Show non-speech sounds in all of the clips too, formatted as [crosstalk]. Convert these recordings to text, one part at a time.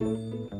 Música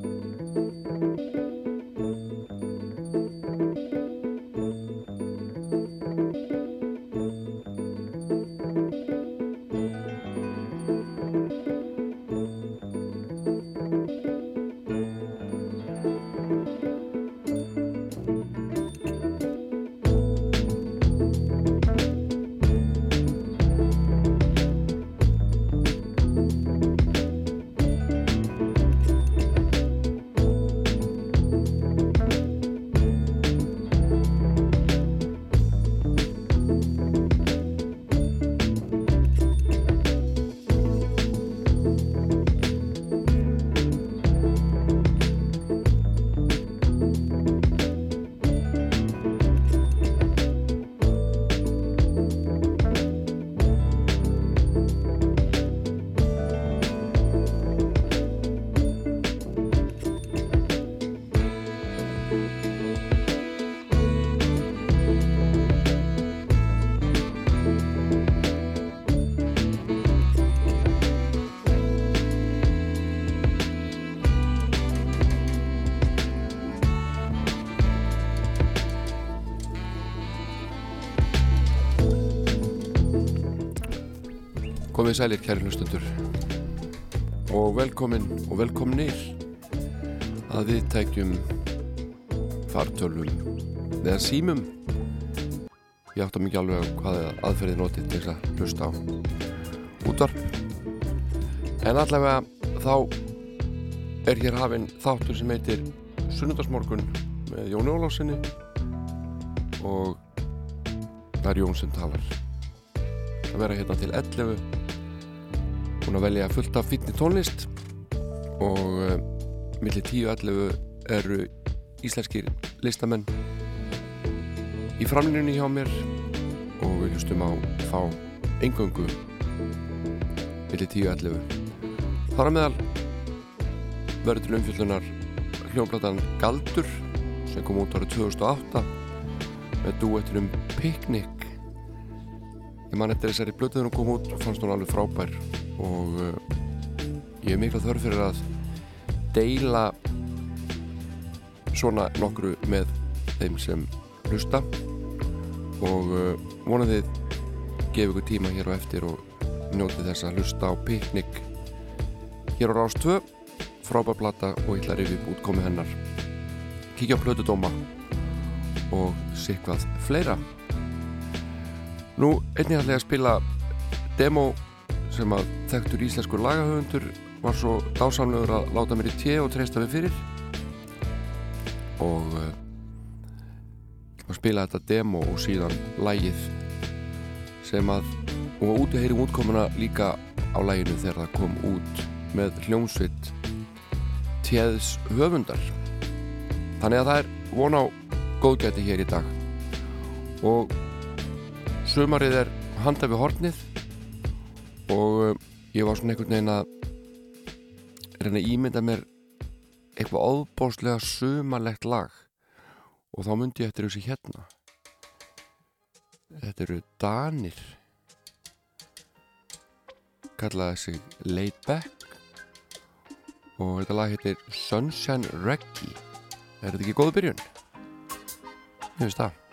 Komið sælir kæri hlustundur og velkomin og velkominir að við tækjum fartölum eða símum. Ég átta mikið alveg hvað aðferðið notið til að hlusta á útvarp. En allavega þá er hér hafinn þáttur sem heitir Sunnundarsmorgun með Jóni Ólásinni og það er Jón sem talar. Að vera hérna til 11 búin að velja fullt af fítni tónlist og uh, millir 10-11 eru íslenskir listamenn í framlýnunni hjá mér og við hlustum á fá engöngu millir 10-11 þar að meðal verður til umfjöldunar hljónplatan Galdur sem kom út árið 2008 með duettinum Picnic ég man eftir þessari blötuður hún kom út og fannst hún alveg frábær og uh, ég hef mikla þörf fyrir að deila svona nokkru með þeim sem hlusta og uh, vonandi gefa ykkur tíma hér á eftir og njóti þess að hlusta á piknik hér á Rás 2 frábærplata og ég ætla að rifja upp útkomi hennar. Kíkja á plötudóma og sikvað fleira Nú, einnig ætla ég að spila demo sem að þekktur íslenskur lagahöfundur var svo dásamlegur að láta mér í tje og treysta við fyrir. Og uh, að spila þetta demo og síðan lægið sem að og út við heyrim útkomuna líka á læginu þegar það kom út með hljómsvitt tjeðs höfundar. Þannig að það er von á góðgæti hér í dag. Og sumarið er handa við hornið og um, ég var svona einhvern veginn að reyna að ímynda mér eitthvað óbáslega sumalegt lag og þá myndi ég eftir þessi hérna. Þetta eru Danir. Kallaði sig Laid Back og þetta lag heitir Sunshine Reggae. Er þetta ekki góðu byrjun? ég finnst það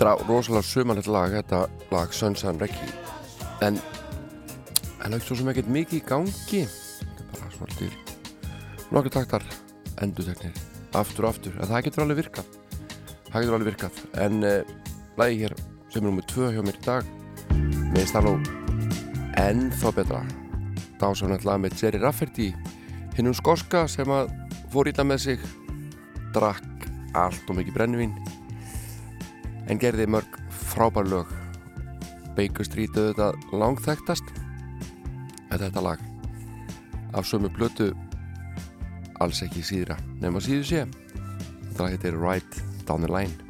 Þetta er rosalega sumanlegt lag, þetta lag Sunshine Reggae. En en ekki svo sem ekkert mikið í gangi. Þetta er bara svolítið nokkur taktar enduteknir aftur og aftur, en það getur alveg virkað. Það getur alveg virkað. En uh, lagi hér sem er nummið tvö hjá mér í dag með stafló ennþá betra. Dásanlega lag með Jerry Rafferty hinnum skoska sem að fór í það með sig drakk allt og mikið brennivín en gerði mörg frábær lög. Baker Street auðvitað langþægtast en þetta lag af sömu blötu alls ekki síðra nema síðu sé. Þetta lag heitir Right Down the Line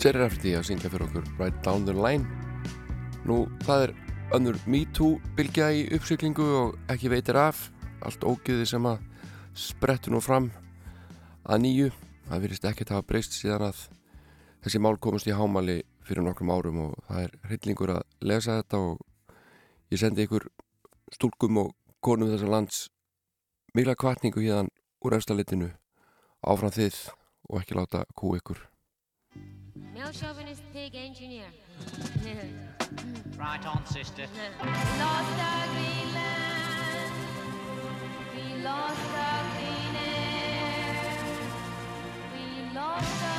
Jerry Rafferty að syngja fyrir okkur? Right Down the Line. Nú, það er önnur Me Too bylgja í uppsyklingu og ekki veitir af. Allt ógiði sem að sprettu nú fram að nýju. Það virðist ekkert hafa breyst síðan að þessi mál komast í hámali fyrir nokkrum árum og það er hryllingur að lesa þetta og ég sendi ykkur stúlkum og konum þessar lands mikla kvartningu hérna úr efstalitinu áfram þið og ekki láta kú ykkur Male chauvinist pig engineer. [laughs] right on, sister. [laughs] lost our green land. We lost our clean air. We lost our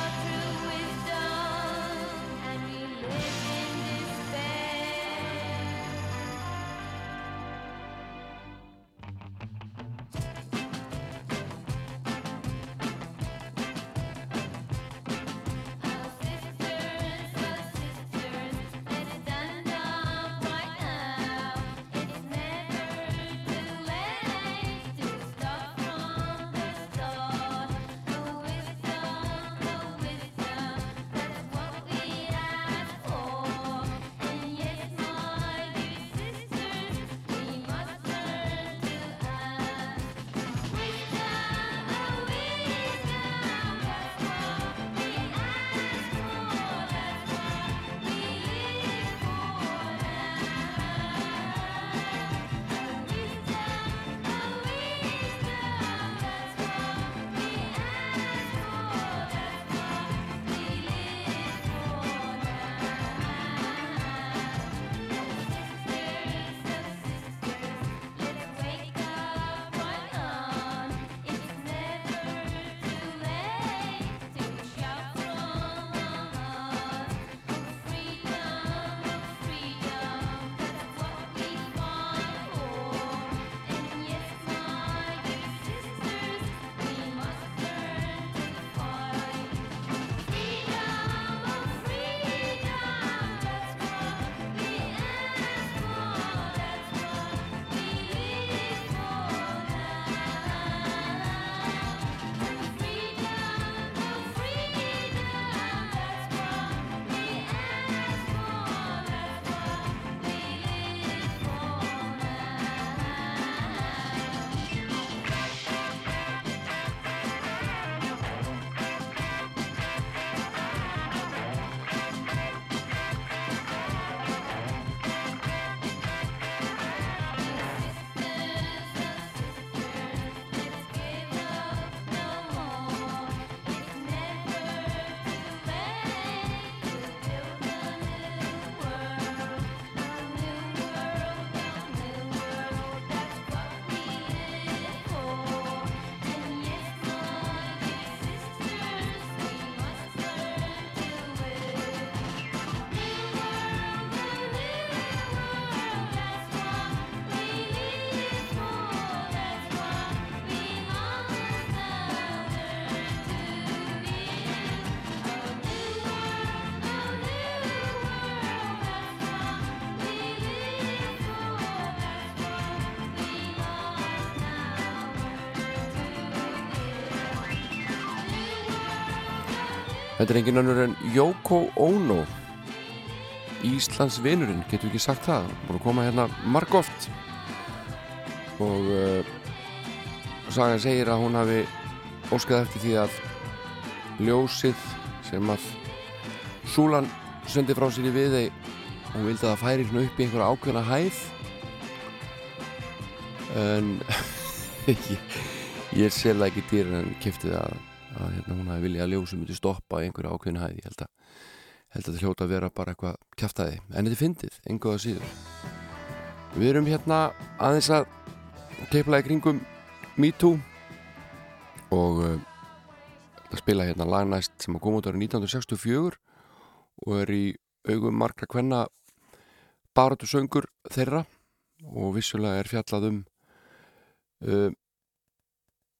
Þetta er engin önnur en Yoko Ono. Íslands vinurinn, getur við ekki sagt það? Búin að koma hérna margóft og uh, sagan segir að hún hafi óskað eftir því að ljósið sem að Súlan sendi frá sér í viði hún vildi að það færi svona upp í einhverja ákveðna hæð. En [laughs] ég, ég selða ekki dýr en kefti það að hérna, hún hafi viljað að ljósið myndi stoppa einhverja ákveðna hæð ég held að, held að þetta hljóta að vera bara eitthvað kæftæði en þetta er fyndið, einhverja síður. Við erum hérna aðeins að teipla í kringum Me Too og uh, spila hérna lagnæst sem að koma út árið 1964 og er í augum margra kvenna baratu söngur þeirra og vissulega er fjallað um uh,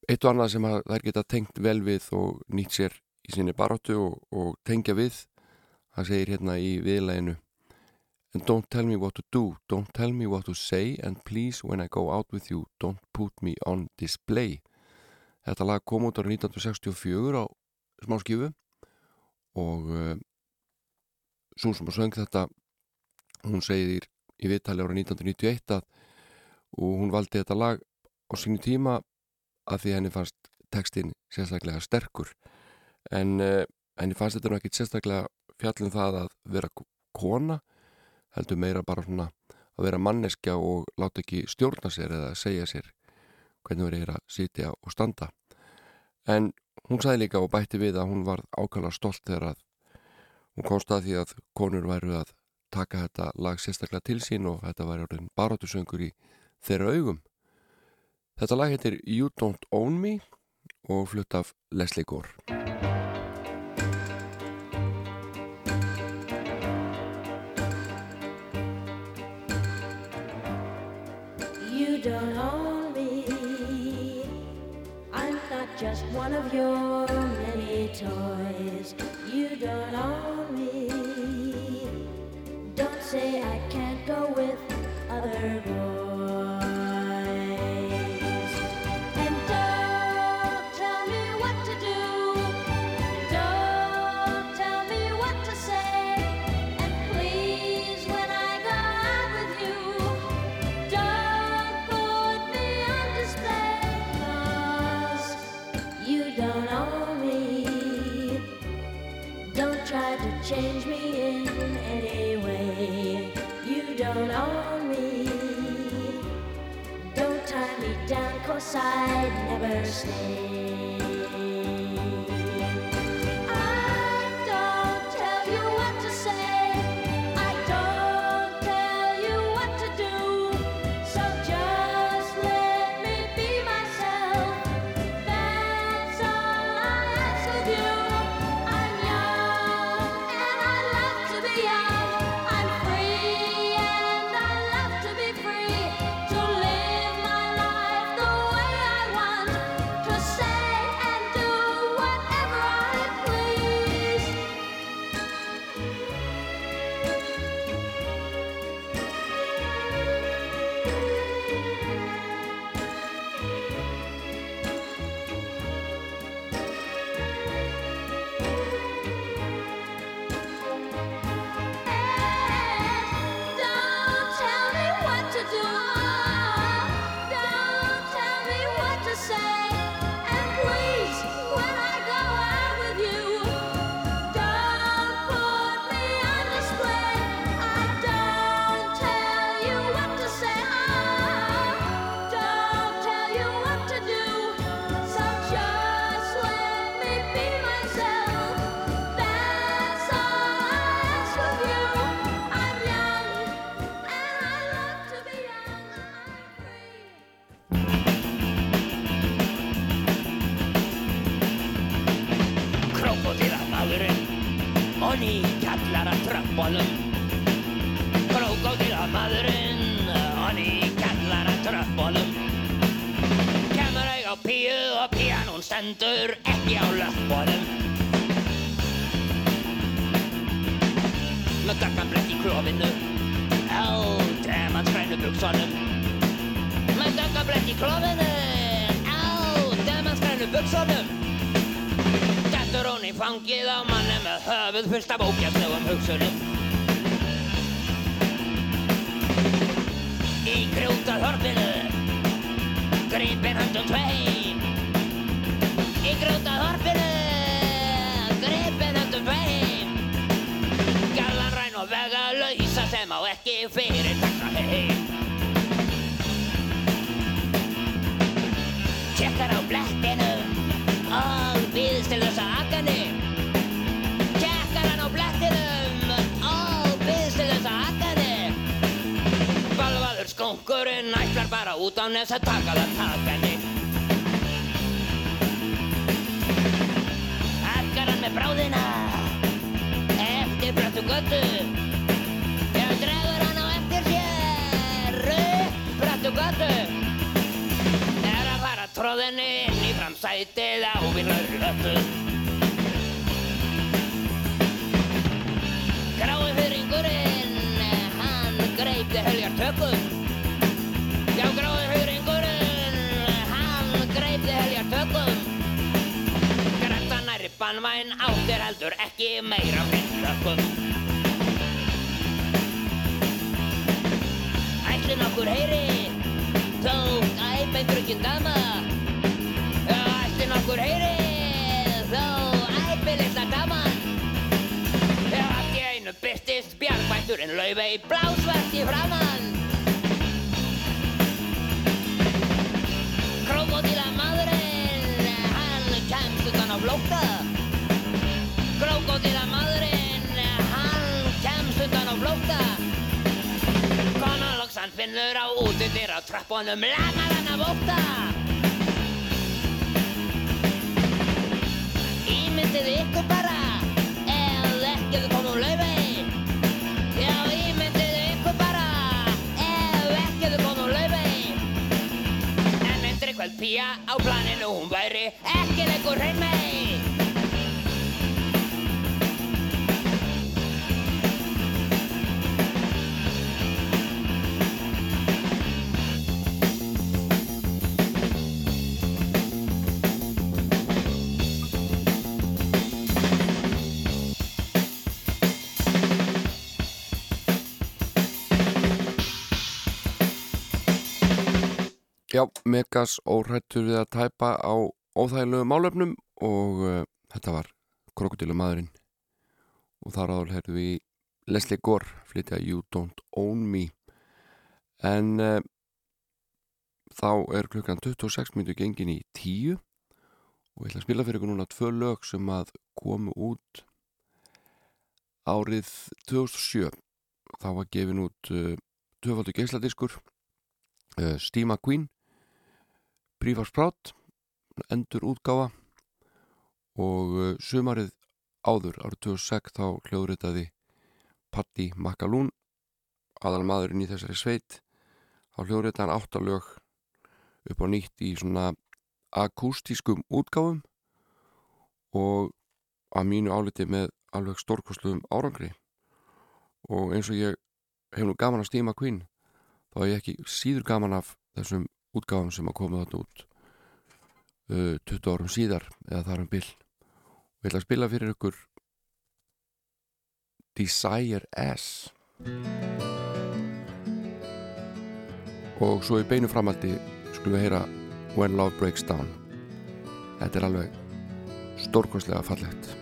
eitt og annað sem að þær geta tengt vel við og nýtt sér í sinni baratu og, og tengja við það segir hérna í viðlæginu And don't tell me what to do, don't tell me what to say and please when I go out with you don't put me on display. Þetta lag kom út árið 1964 á smáskjöfu og uh, svo sem að söng þetta hún segir í viðtali ára 1991 að og hún valdi þetta lag á sínu tíma að því henni fannst textin sérstaklega sterkur. En uh, henni fannst þetta nú ekki sérstaklega fjallum það að vera kona heldur meira bara svona að vera manneskja og láta ekki stjórna sér eða segja sér hvernig verið er að sitja og standa. En hún sagði líka og bætti við að hún var ákvæmlega stolt þegar að hún komst að því að konur væru að taka þetta lag sérstaklega til sín og þetta væri orðin barátusöngur í þeirra augum Þetta lag heitir You Don't Own Me og flutt af Leslie Gore don't own me. I'm not just one of your many toys. You don't own me. Don't say I can't go with other boys. side never stay. Kallara tröppunum Krokodilamaðurinn Onni í kallara tröppunum Kemur auð á píu og píanún stendur ekki á löppunum Með dökkan blett í klófinu Á demantskrænu buksunum Með dökkan blett í klófinu Á demantskrænu buksunum Dettur hún í fangið á manni með höfuð fullt af ógæslegum hugsunum. Í grjótað horfinu, grípin höndum tveim. Í grjótað horfinu, grípin höndum tveim. Gallan ræn og vega lausa sem á ekki fyrir takka heim. Tjekkar á blettinum og býðst til þess að akani Skunkurinn ætlar bara út á nes að taka það takani Akkar hann með bráðina eftir bröttu göttu Já, dregur hann á eftir sér upp bröttu göttu er að fara tróðinni inn í framsætið á bílur löttu. Grái hurringurinn, hann greipti heljar tökum. banvæn áttir heldur ekki meira myndlökum Ætli nokkur heyri? Þó æf með drukkinn dama Ætli nokkur heyri? Þó æf með lista daman Allt í einu byrstist bjargvætturinn laufi í blásvart í framann Krókódíla maðurinn hann kemst utan á blóta Krókódíla maðurinn, hann kemst utan á flótta Konan loks hann finnur á útidyr á trappunum lamaðan af ótta Ímyndið ykkur bara, ef ekki þið komum laufey Já, ímyndið ykkur bara, ef ekki þið komum laufey En myndri kvöld pía á planinu hún væri ekki leikur hrein mei Já, Megas óhrættur við að tæpa á óþægilegu málefnum og uh, þetta var Krokodilumæðurinn og þar áður heyrðu við Leslie Gore flytja You Don't Own Me. En uh, þá er klukkan 26 minntu gengin í 10 og ég ætla að spila fyrir ykkur núna tvö lög sem að komu út árið 2007 þá var gefin út uh, tvöfaldur geisladiskur uh, Steve McQueen Brífarsprát endur útgáfa og uh, sumarið áður árið 2006 þá hljóðritaði Patti Makalún aðal maðurinn í þessari sveit. Þá hljóðritaði hann áttalög upp á nýtt í svona akústískum útgáfum og að mínu áliti með alveg stórkostluðum árangri. Og eins og ég hef nú gaman að Steve McQueen þá hef ég ekki síður gaman af þessum útgáfum sem að koma þarna út uh, 20 árum síðar eða þar um bil. Og ég ætla að spila fyrir ykkur Desire S. Og svo í beinu framaldi skulum við heyra When Love Breaks Down. Þetta er alveg stórkostlega fallegt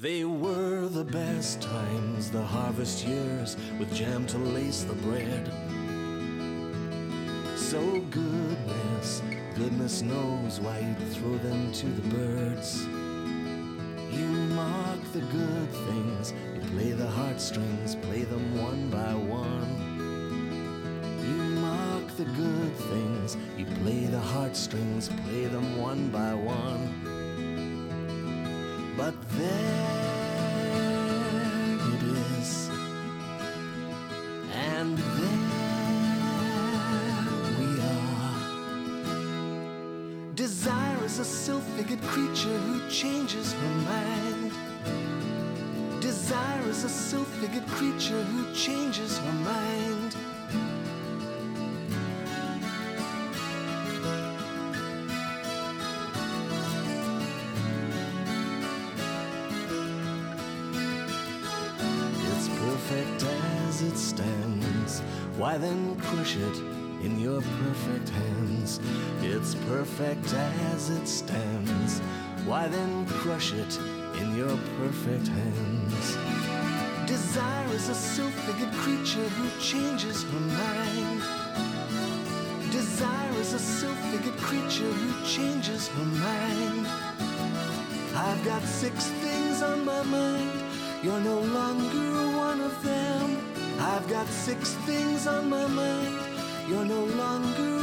They were the best times, the harvest years, with jam to lace the bread. So goodness, goodness knows why you'd throw them to the birds. You mark the good things, you play the heartstrings, play them one by one. You mark the good things, you play the heartstrings, play them one by one. Creature who changes her mind. Desire is a self-figured creature who changes her mind. It's perfect as it stands. Why then crush it in your perfect hands? It's perfect as it stands. Why then crush it in your perfect hands? Desire is a self-figured creature who changes her mind. Desire is a self-figured creature who changes her mind. I've got six things on my mind. You're no longer one of them. I've got six things on my mind. You're no longer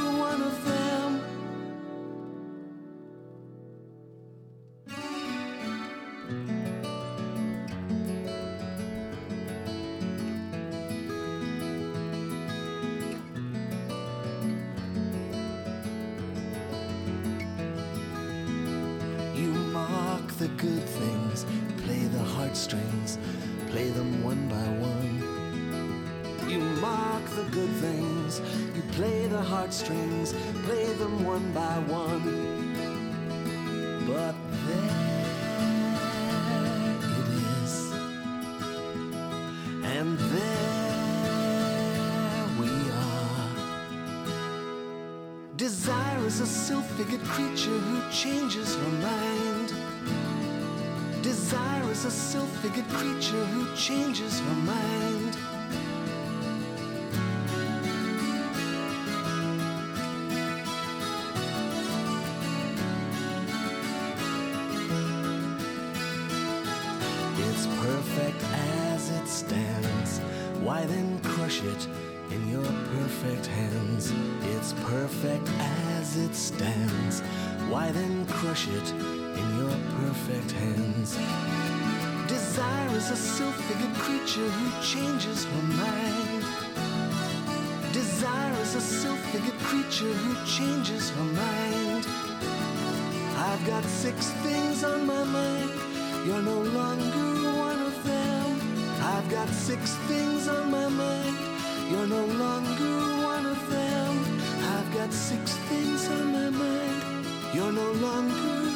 is a self-figured creature who changes her mind. Desire is a self-figured creature who changes her mind. Stands. Why then crush it in your perfect hands? Desire is a self-figured creature who changes her mind. Desire is a self-figured creature who changes her mind. I've got six things on my mind. You're no longer one of them. I've got six things on my mind. You're no longer one of them. I've got six things on my mind. You're no longer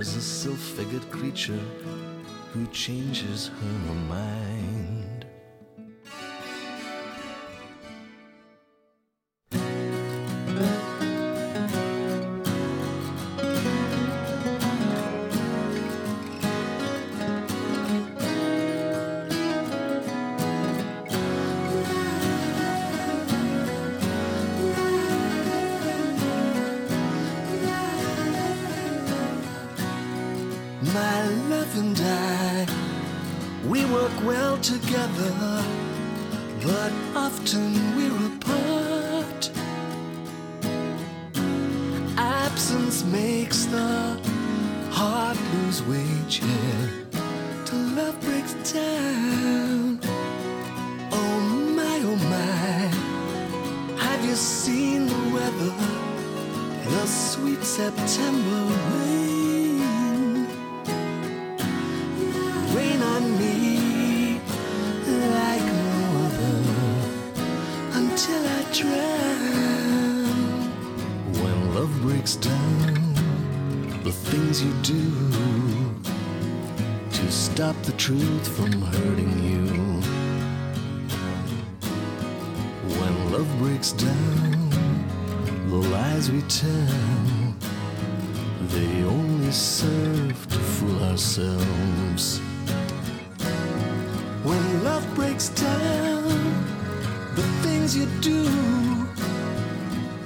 Is a self-figured creature who changes her mind. breaks down, the lies we tell, they only serve to fool ourselves. When love breaks down, the things you do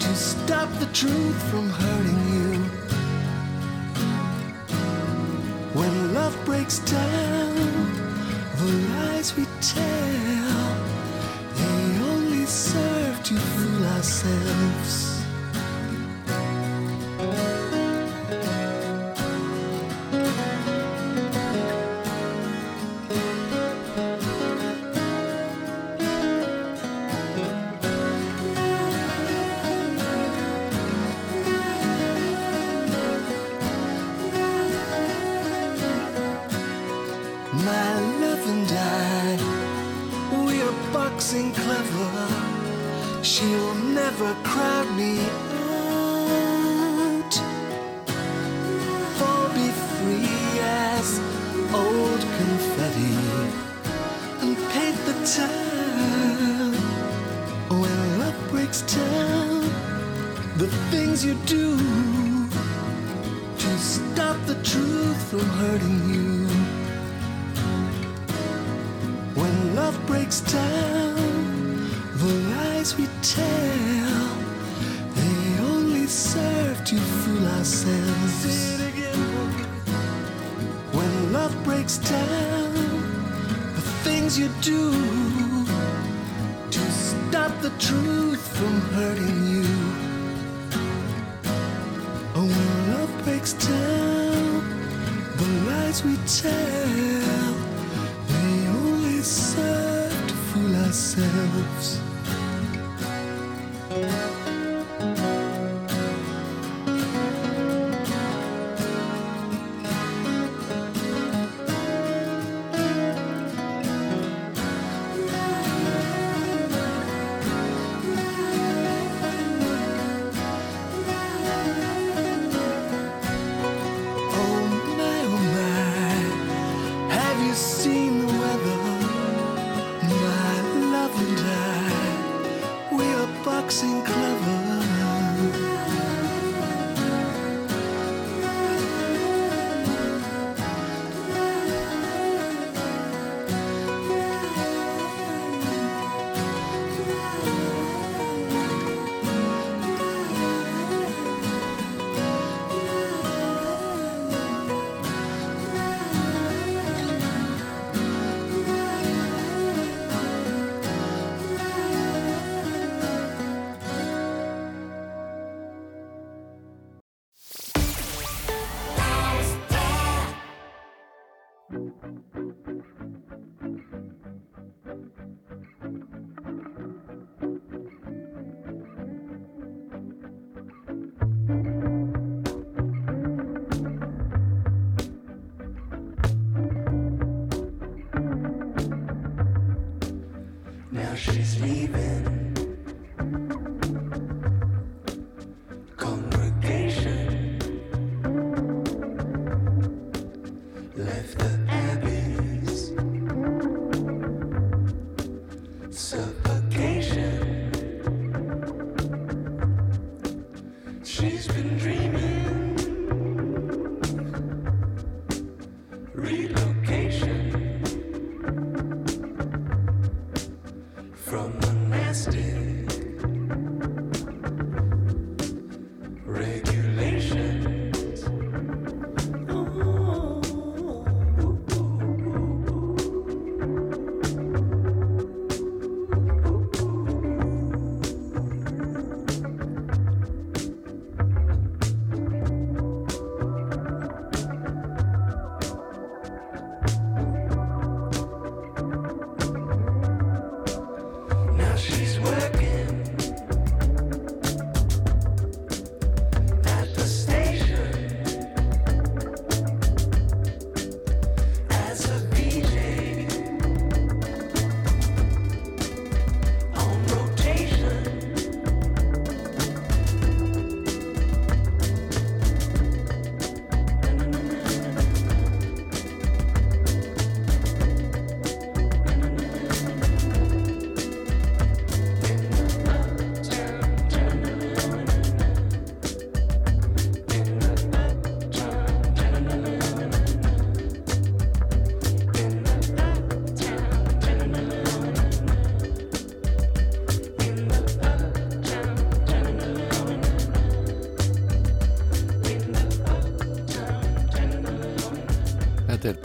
to stop the truth from hurting you. When love breaks down, the lies we tell to fool ourselves.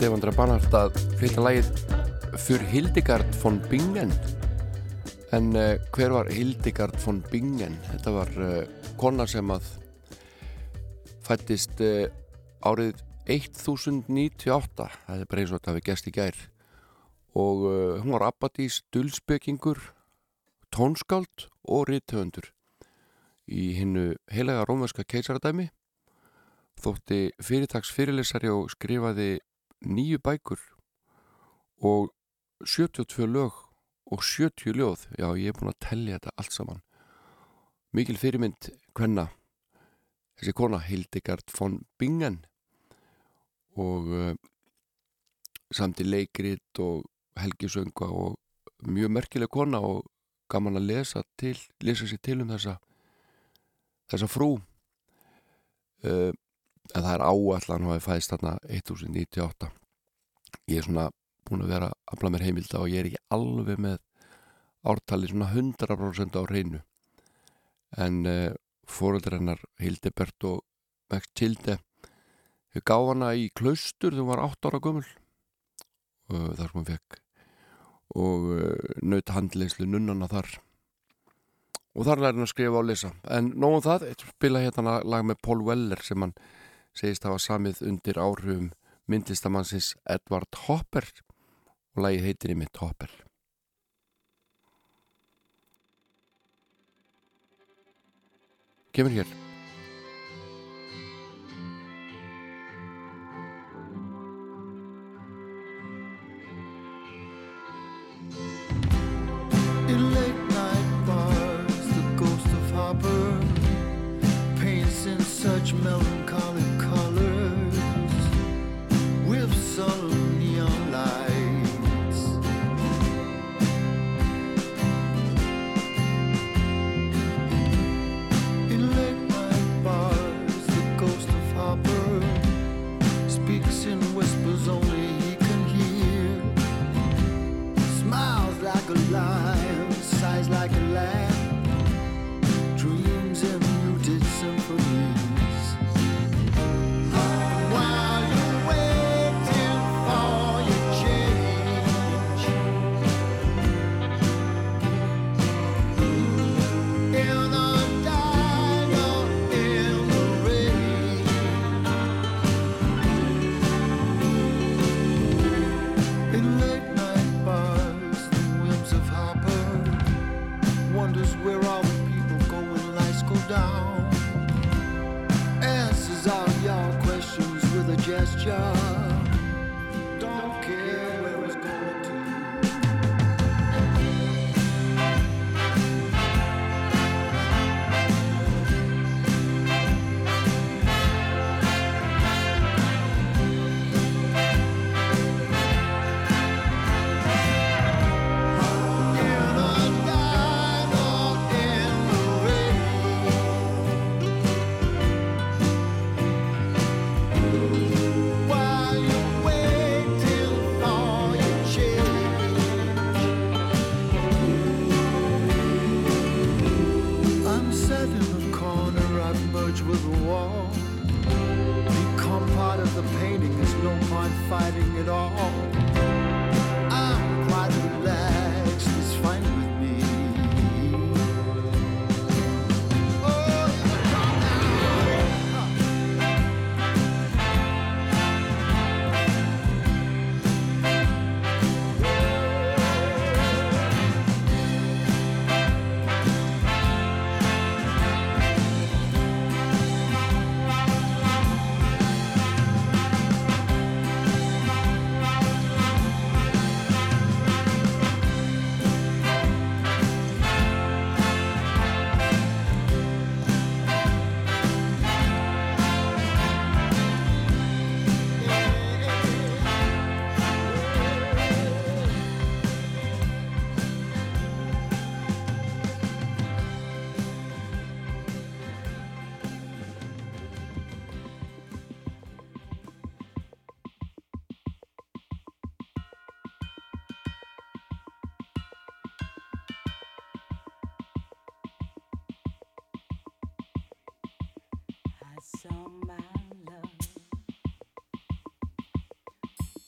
Devandra Banhart að flytja lagið Für Hildegard von Bingen. En uh, hver var Hildegard von Bingen? Þetta var uh, kona sem að fættist uh, árið 1098 það er og þetta við gest í gær. Og hún var abbadís dulspekingur tónskáld og rithöfundur í hinnu heilaga rómverska keisaradæmi. Þótti fyrirtags fyrirlesari og skrifaði nýju bækur og 72 lög og 70 ljóð. Já ég er búin að tellja þetta allt saman. Mikil fyrirmynd hvenna þessi kona Hildegard von Bingen. Og uh, samt í leikrit og helgisönga og mjög merkileg kona og gaman að lesa til lesa sér til um þessa þessa frú. Uh, en það er áallan það er fæðist þarna 1098 ég er svona búin að vera að afla mér heimilda og ég er ekki alveg með ártali svona 100% á reynu en uh, fóröldur hennar Hildebert og Max Tilde þau gáð hana í klaustur hún var 8 ára gömul. Uh, þar sem hún fekk og uh, naut handleyslu nunnana þar. Og þar læri hann að skrifa og lesa. En nógum það, spila hérna lag með Paul Weller sem hann segist hafa samið undir áhrifum myndlistamannsins Edward Hopper og lagið heitir mitt Hopper. Kemur hér down. Answers all your questions with a gesture.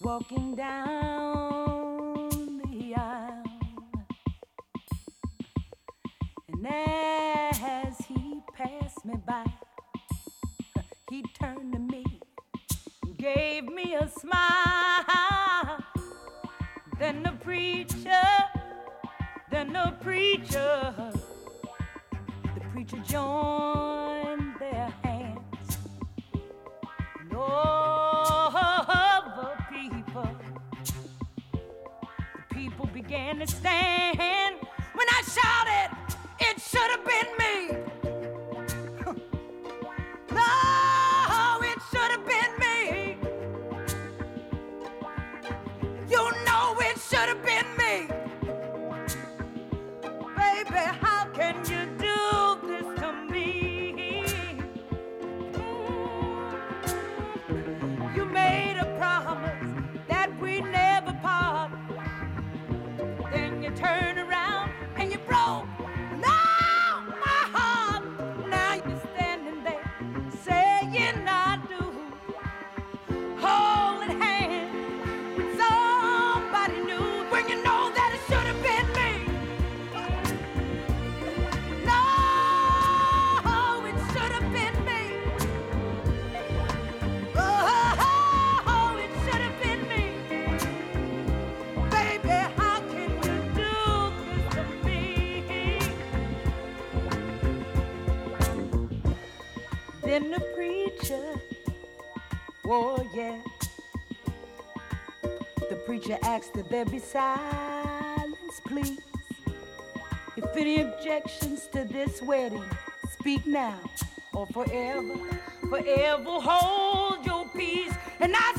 Walking down the aisle, and as he passed me by, he turned to me and gave me a smile. Then the preacher, then the preacher, the preacher joined. understand. preacher asks that there be silence, please. If any objections to this wedding, speak now or forever, forever hold your peace. And I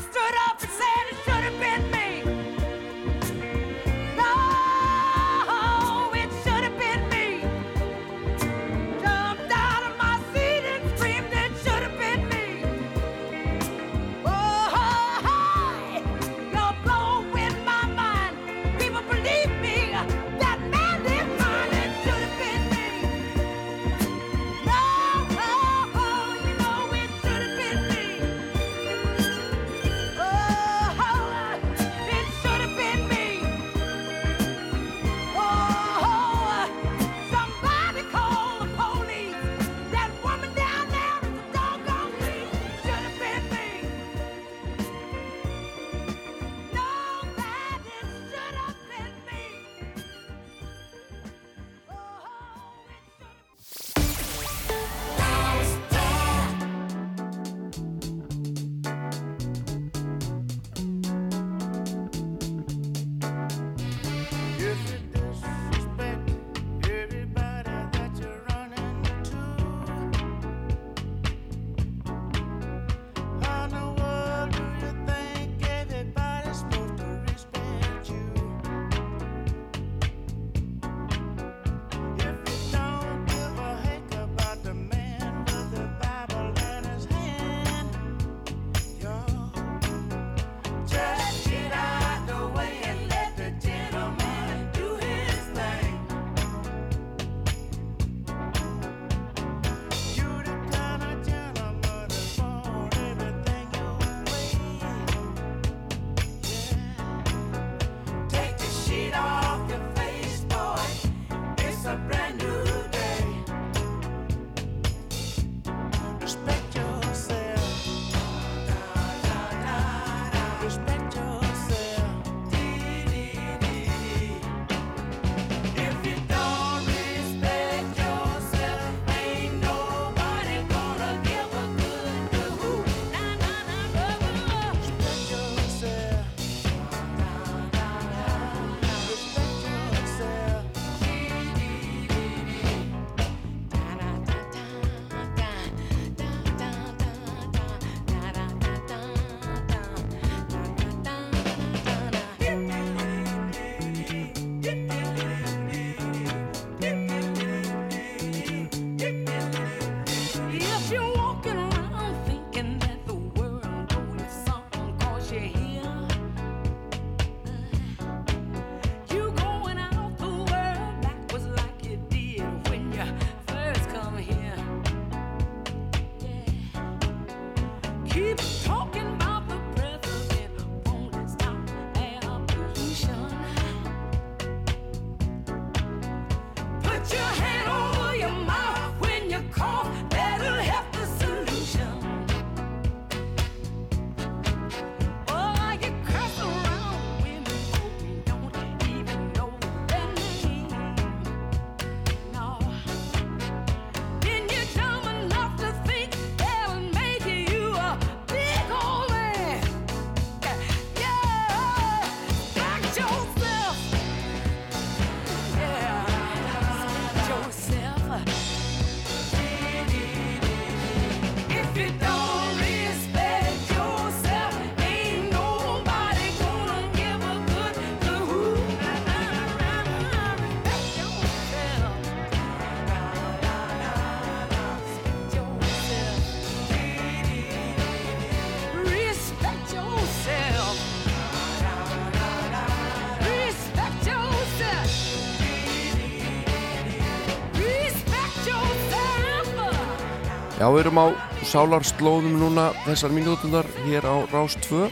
erum á sálarslóðum núna þessar mínútunar hér á Rás 2.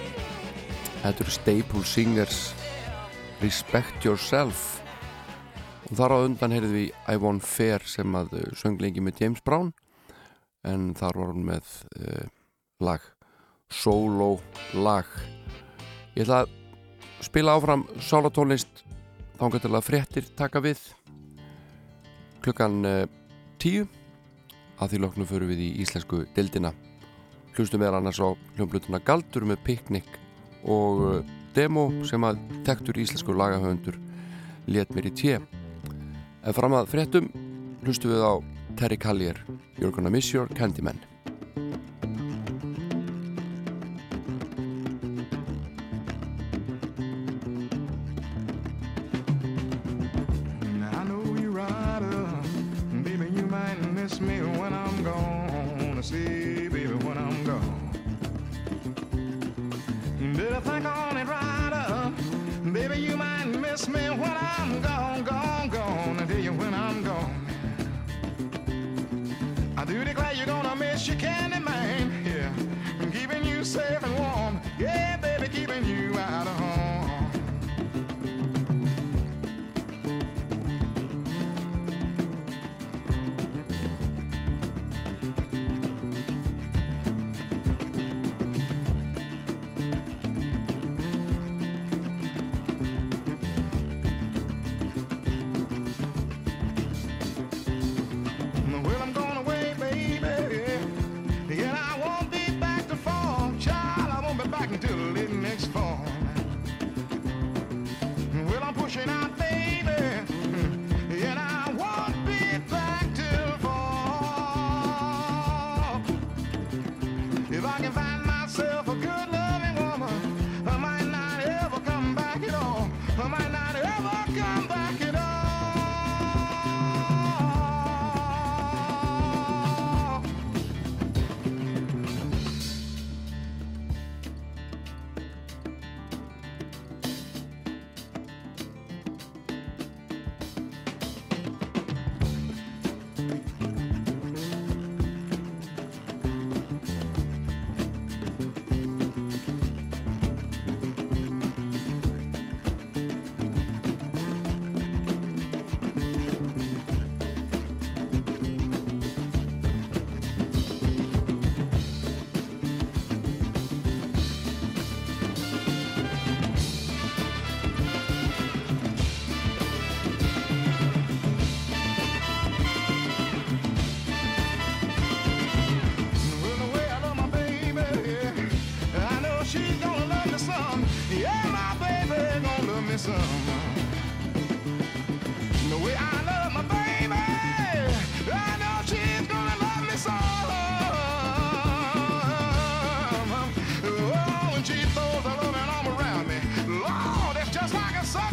Þetta eru Staple Singers Respect Yourself. Og þar á undan heyrðum við I Want Fair sem að uh, söng lengi með James Brown. En þar var hún með uh, lag, solo lag. Ég ætla að spila áfram sálatónlist þángar til að fréttir taka við klukkan uh, tíu að því loknum förum við í íslensku dildina hlustum við annars á hljómblutuna Galdur með Piknik og uh, demo sem að tektur íslensku lagahöfundur let mér í tje en fram að fréttum hlustum við á Terry Callier You're gonna miss your Candyman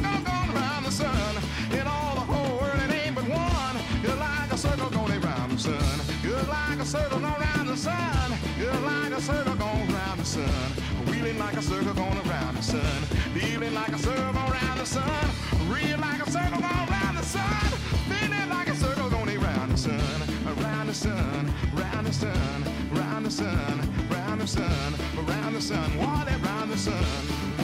circle going around the sun. You're like a circle going around the sun. You're like a circle going around the sun. You're like a circle going around the sun. Wheeling like a circle going around the sun. Feeling like a circle going around the sun. Real like a circle going around the sun. Feeling like a circle going around the sun. Around the sun, round the sun, round the sun, round the sun, around the sun, what around the sun.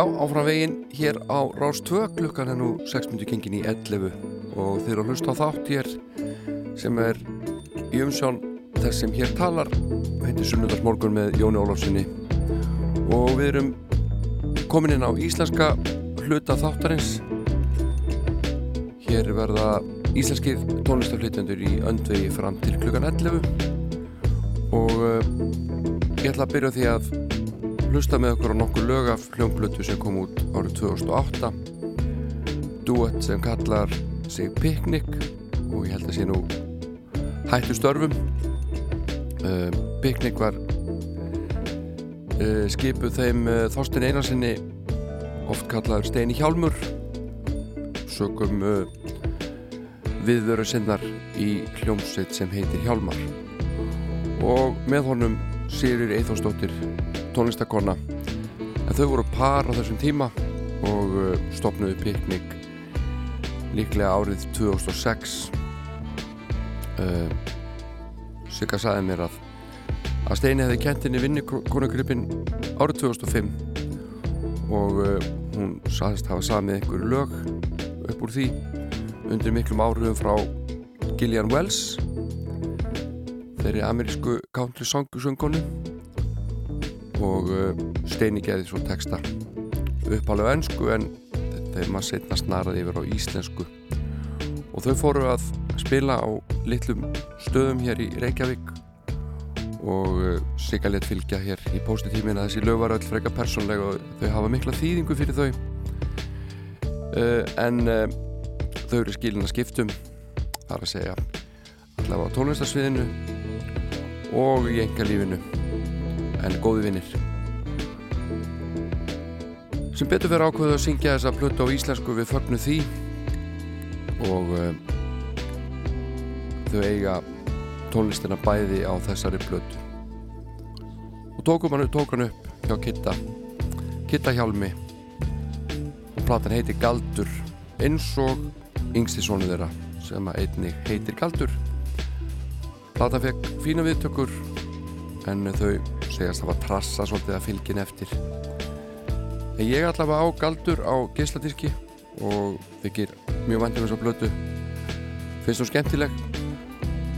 Já, áfram veginn hér á Rás 2 klukkan er nú 6 minnur kengin í 11 og þeir eru að hlusta á þátt hér sem er í umsjón þess sem hér talar. Heitir Sunnudagsmorgun með Jóni Ólafssoni og við erum komin inn á íslenska hluta þáttarins. Hér verða íslenskir tónlistaflytjandur í öndvegi fram til klukkan 11 og uh, ég ætla að byrja því að hlusta með okkur á nokkur lög af hljómblötu sem kom út árið 2008 duett sem kallar sig Picnic og ég held að sé nú hættu störfum. Uh, Picnic var uh, skipuð þeim uh, Þorstein Einarsinni oft kallaður Steini Hjálmur. Sögum viðveru sinnar í hljómsveit sem heitir Hjálmar. Og með honum Sigur Eithósdóttir tónlistakonna en þau voru par á þessum tíma og uh, stopnuðu piknik líklega árið 2006 uh, Sigga saði mér að að Steini hefði kent henni vinni konungrippin árið 2005 og uh, hún saðist hafa samið einhverju lög upp úr því undir miklum áhrifum frá Gillian Wells þeirri amerísku country songu söngonu og uh, Steini geði svo texta uppalega önsku en þeir maður setna snaraði yfir á íslensku. Og þau fóru að spila á litlum stöðum hér í Reykjavík og uh, Sigga let fylgja hér í póstitímin að þessi lög var öll freka persónlega og þau hafa mikla þýðingu fyrir þau. Uh, en uh, þau eru skilin að skiptum þar að segja allavega á tónlistarsviðinu og í enga lífinu en góði vinnir sem betur fyrir ákveðu að syngja þessa plötu á íslensku við fögnu því. Og uh, þau eiga tónlistina bæði á þessari plötu. Og tókum hann tók hann upp hjá Kitta Kitta Hjálmi. Og platan heitir Galdur eins og yngsti sonu þeirra sem að einnig heitir Galdur. Platan fekk fína viðtökur en þau segjast að trassa svolítið að fylgin eftir. En ég allavega á galdur á geisladiski og þykir mjög vandum þess að blötu finnst þú skemmtileg.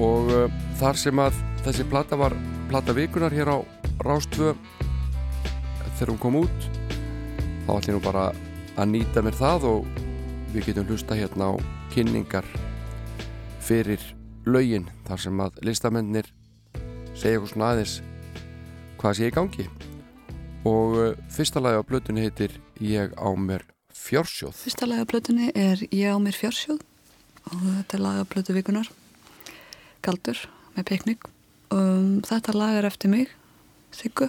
Og uh, þar sem að þessi plata var plata vikunar hér á Rástvö þegar hún kom út þá ætlum ég nú bara að nýta mér það og við getum hlusta hérna á kynningar fyrir lögin þar sem að listamennir segja eitthvað svona aðeins hvað sé í gangi. Og uh, fyrsta lagi á blötunni heitir Ég á mér fjársjóð. Fyrsta lag af blötunni er Ég á mér fjársjóð. Og þetta er lag af blötu vikunar Galdur með piknik. Um, Þetta lag er eftir mig Siggu.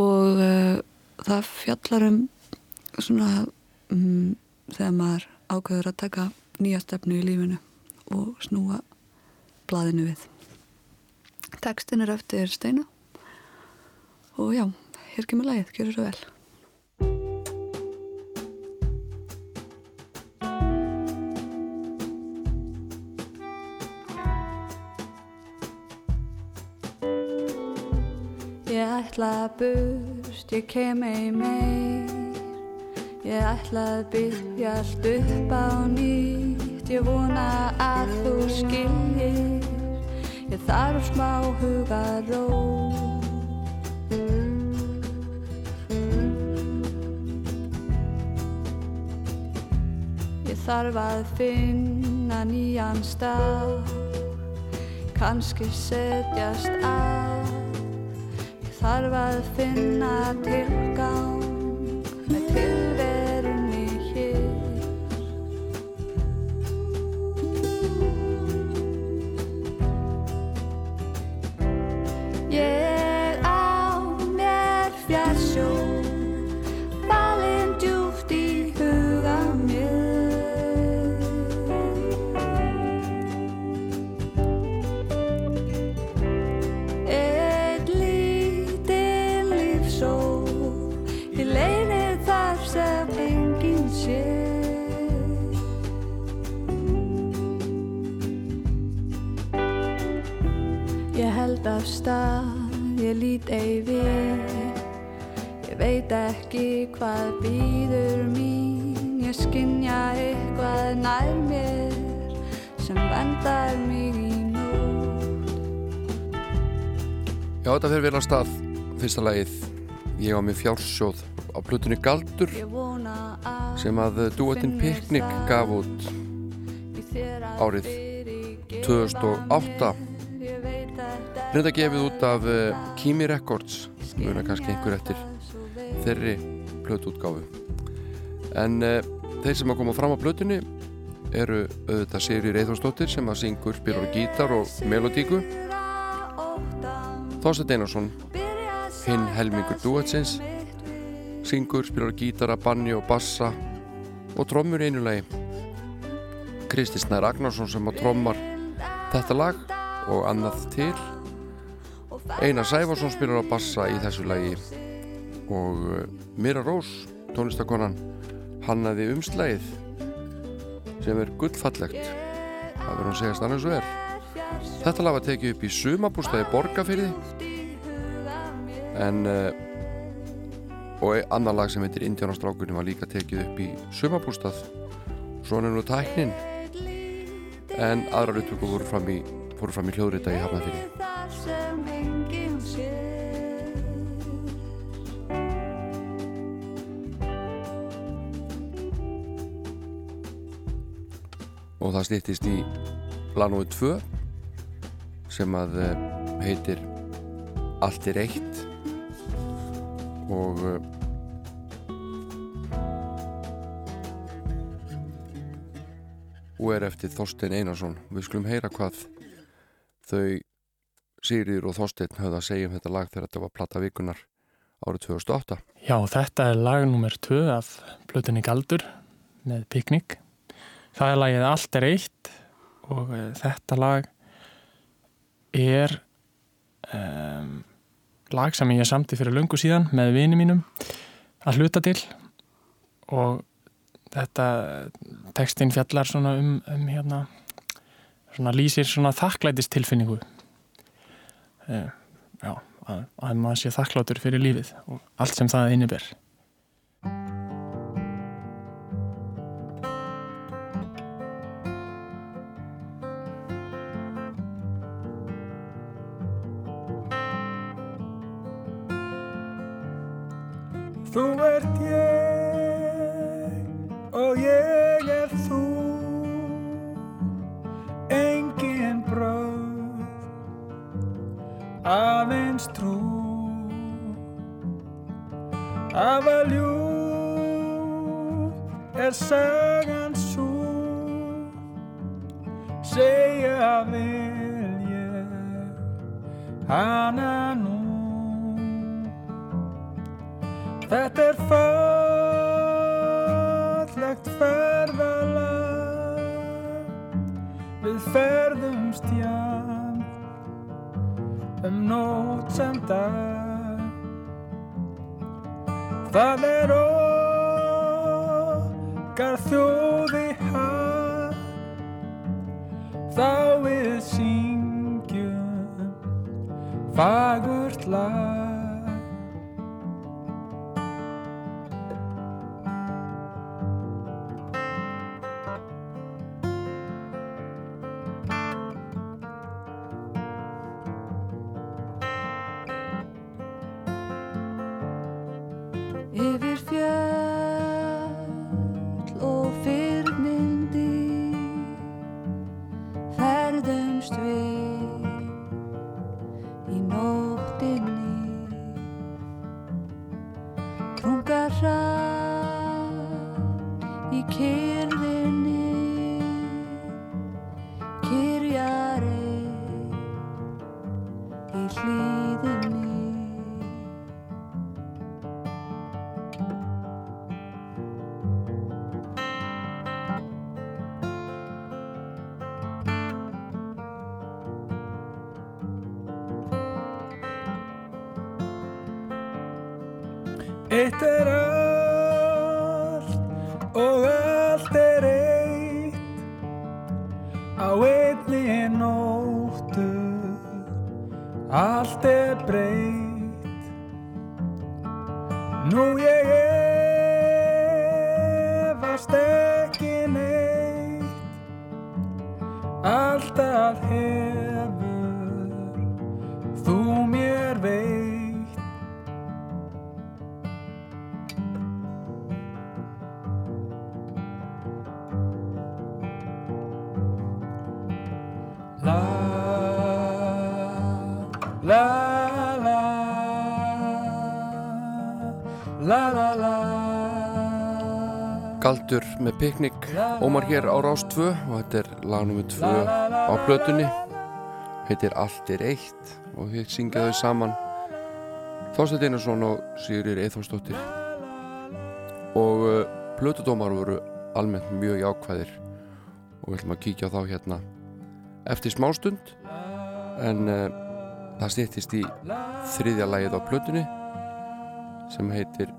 Og uh, það fjallar um svona um, þegar maður ákveður að taka nýja stefnu í lífinu og snúa blaðinu við Tekstin er eftir Steina. Og já, hér kemur lagið, gjör svo vel. Ég ætla að burt, ég kem ei meir. Ég ætla að byggja allt upp á nýtt. Ég vona að þú skiljir þarf smá huga ró. Ég þarf að finna nýjan stað. Kanski setjast að. Ég þarf að finna tilgang með tilverunni Fer vel að stað. Fyrsta lagið Ég á mig fjársjóð á plutunni Galdur sem að duettinn Picnic gaf út árið fyrirgefa 2008 mér. Ég veit þetta er reynda gefið út af uh, Kimi Records. Muna kannski einhver eftir þeirri plötuútgáfu. En uh, þeir sem að koma fram á plötunni eru auðvitað Sigri Eithórsdóttir sem að syngur, spilur á gítar og melodíku Þorstein Einarsson hinn helmingur duetsins syngur, spilar á gítara, banni og bassa og trommur í einu lagi. Kristi Snær Agnarsson sem að trommar þetta lag og annað til. Einar Sæfarsson spilar á bassa í þessu lagi. Og uh, Mira Rós, tónlistakonan hannaði umslægið sem er gullfallegt. Það verður að segja stann eins og er þetta lag var tekið upp í sumabústæði Borgafyrði en uh, og annar lag sem heitir Indiánastrákunni var líka tekið upp í sumabústað svona nú tæknin. En aðrar upptöku voru fram í, í hljóðrita í sér og það stýttist í Lanói 2 sem að eh, heitir Allt er eitt. Og eh, og er eftir Þorstein Einarsson. Við skulum heyra hvað þau Sigriður og Þorstein höfðu að segja um þetta lag þegar þetta var platta vikunar árið 2008 Já, þetta er lag nummer 2 af Plutinni Galdur með Piknik. Það er lagið Allt er eitt og uh, þetta lag er um, lag sem ég samti fyrir löngu síðan með vini mínum að hluta til. Og þetta textin fjallar svona um, um hérna svona lýsir svona þakklætistilfinningu. Uh, já, að, að maður sé þakklátur fyrir lífið og allt sem það inniber Alltaf hefur Galdur með piknik Ómar hér á Rás 2 og þetta er lag nr. 2 á plötunni. Heitir Allt er eitt og þið syngja þau saman Þorsteinn Einarsson og Sigurður Eithórsdóttir og uh, plötudómar voru almennt mjög jákvæðir og við ætlum að kíkja þá hérna eftir smástund. En uh, það stýttist í þriðja lagið á plötunni sem heitir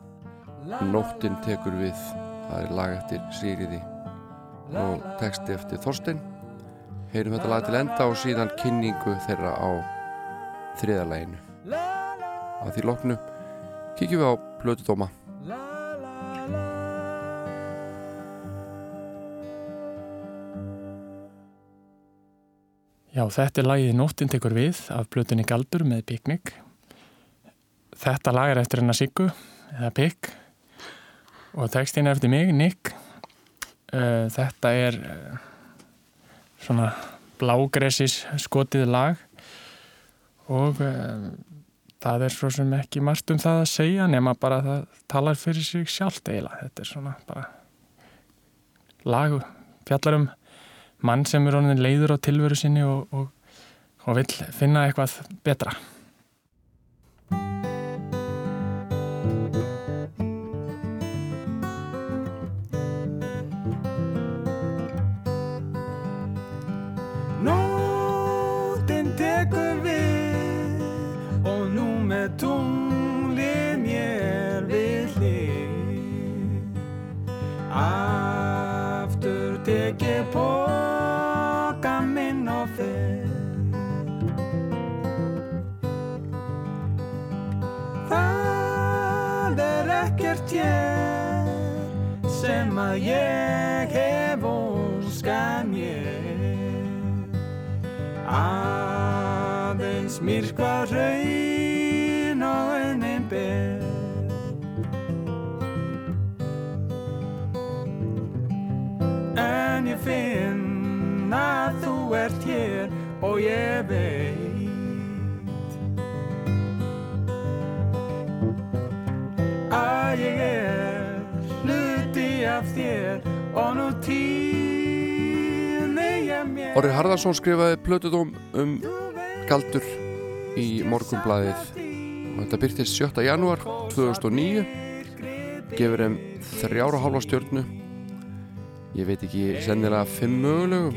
Nóttin tekur við það er lag eftir Sigriði og texti eftir Þorstein. Heyrum þetta lag til enda og síðan kynningu þeirra á þriðalæginu að því loknu kíkjum við á plötudóma Já, þetta er lagið Nóttin tekur við af plötunni Galdur með Piknik. Þetta lag er eftir hennar Siggu, eða Pik, og textin eftir mig, Nick. Uh, þetta er uh, svona blágressis skotið lag og uh, það er svo sem ekki margt um það að segja nema bara að það talar fyrir sig sjálft eiginlega. Þetta er svona bara lag fjallar um mann sem er leiður á tilveru sinni og, og, og vill finna eitthvað betra. Sem að ég Orri Harðarsson skrifaði plötudóm um Galdur í morgunblæðið og þetta byrtist 7. janúar 2009 gefur þeim þrjára hálfa stjörnu. Ég veit ekki sennilega fimm mögulegum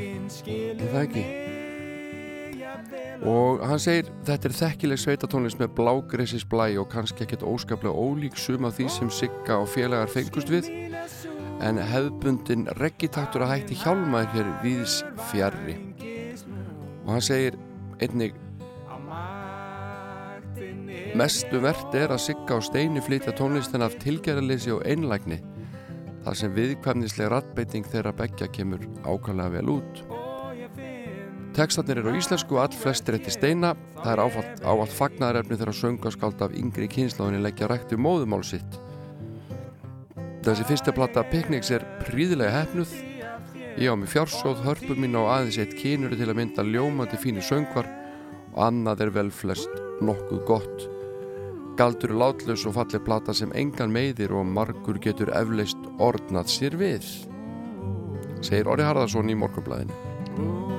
er það ekki? Og hann segir þetta er þekkileg sveitatónlist með blágressis blæ og kannski ekkert óskaplega ólík sum af því sem Sigga og félagar fengust við en hefðbundin reggitaktur að hætti hjálmaður hér viðs fjarrri og hann segir einnig mestu verðt er að Sigga og Steini flytja tónlistina af tilgerðarleysi og einlægni þar sem viðkvæmnislega rattbeiting þeirra beggja kemur ákvæmlega vel út. Tekstarnir eru á íslensku og all flestir eftir Steina. Það er áallt fagnaðarefni þegar söngaskáld af yngri kynsláðinni leggja ræktu móðumál sitt Þessi fyrsta platta Picnics er príðilega hefnuð Ég á mig fjársóð, hörpu mín á aðeins eitt kynur til að mynda ljómandi fínu söngvar og annað er vel flest nokkuð gott. Galdur er látlaus og falleg plata sem engan meiðir og margur getur eflaust ordnað sér við. Segir Orri Harðarsson í morgunblæðinu.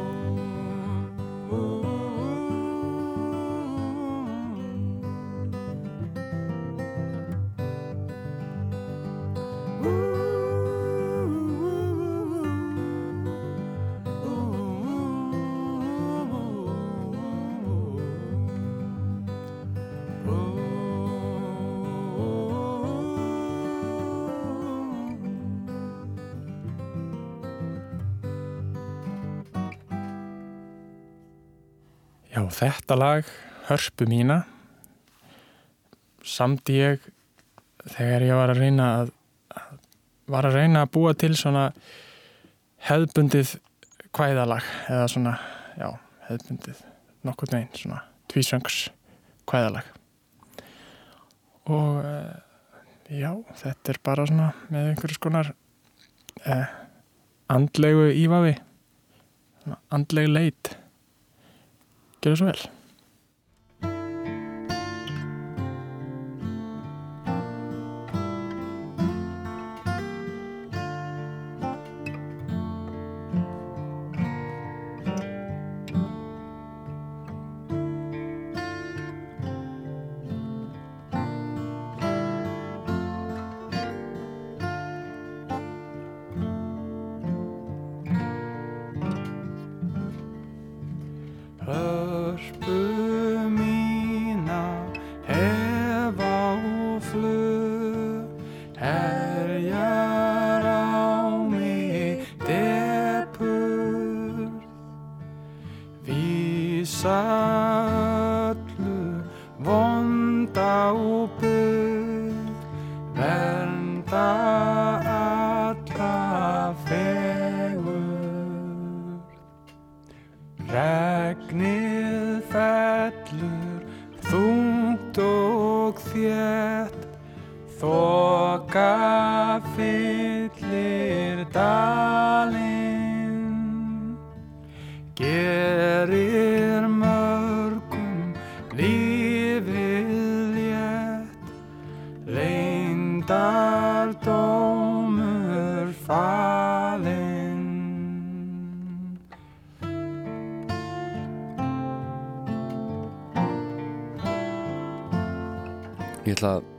Þetta lag hörpu mína. Samt ég þegar ég var að reyna að var að reyna að búa til svona hefðbundið kvæðalag eða svona, já, hefðbundið nokkur neginn, svona tvísöngs kvæðalag. Og eh, já, þetta er bara svona með einhverjus konar eh, andlegu svona andleg leit Gjörðu svo vel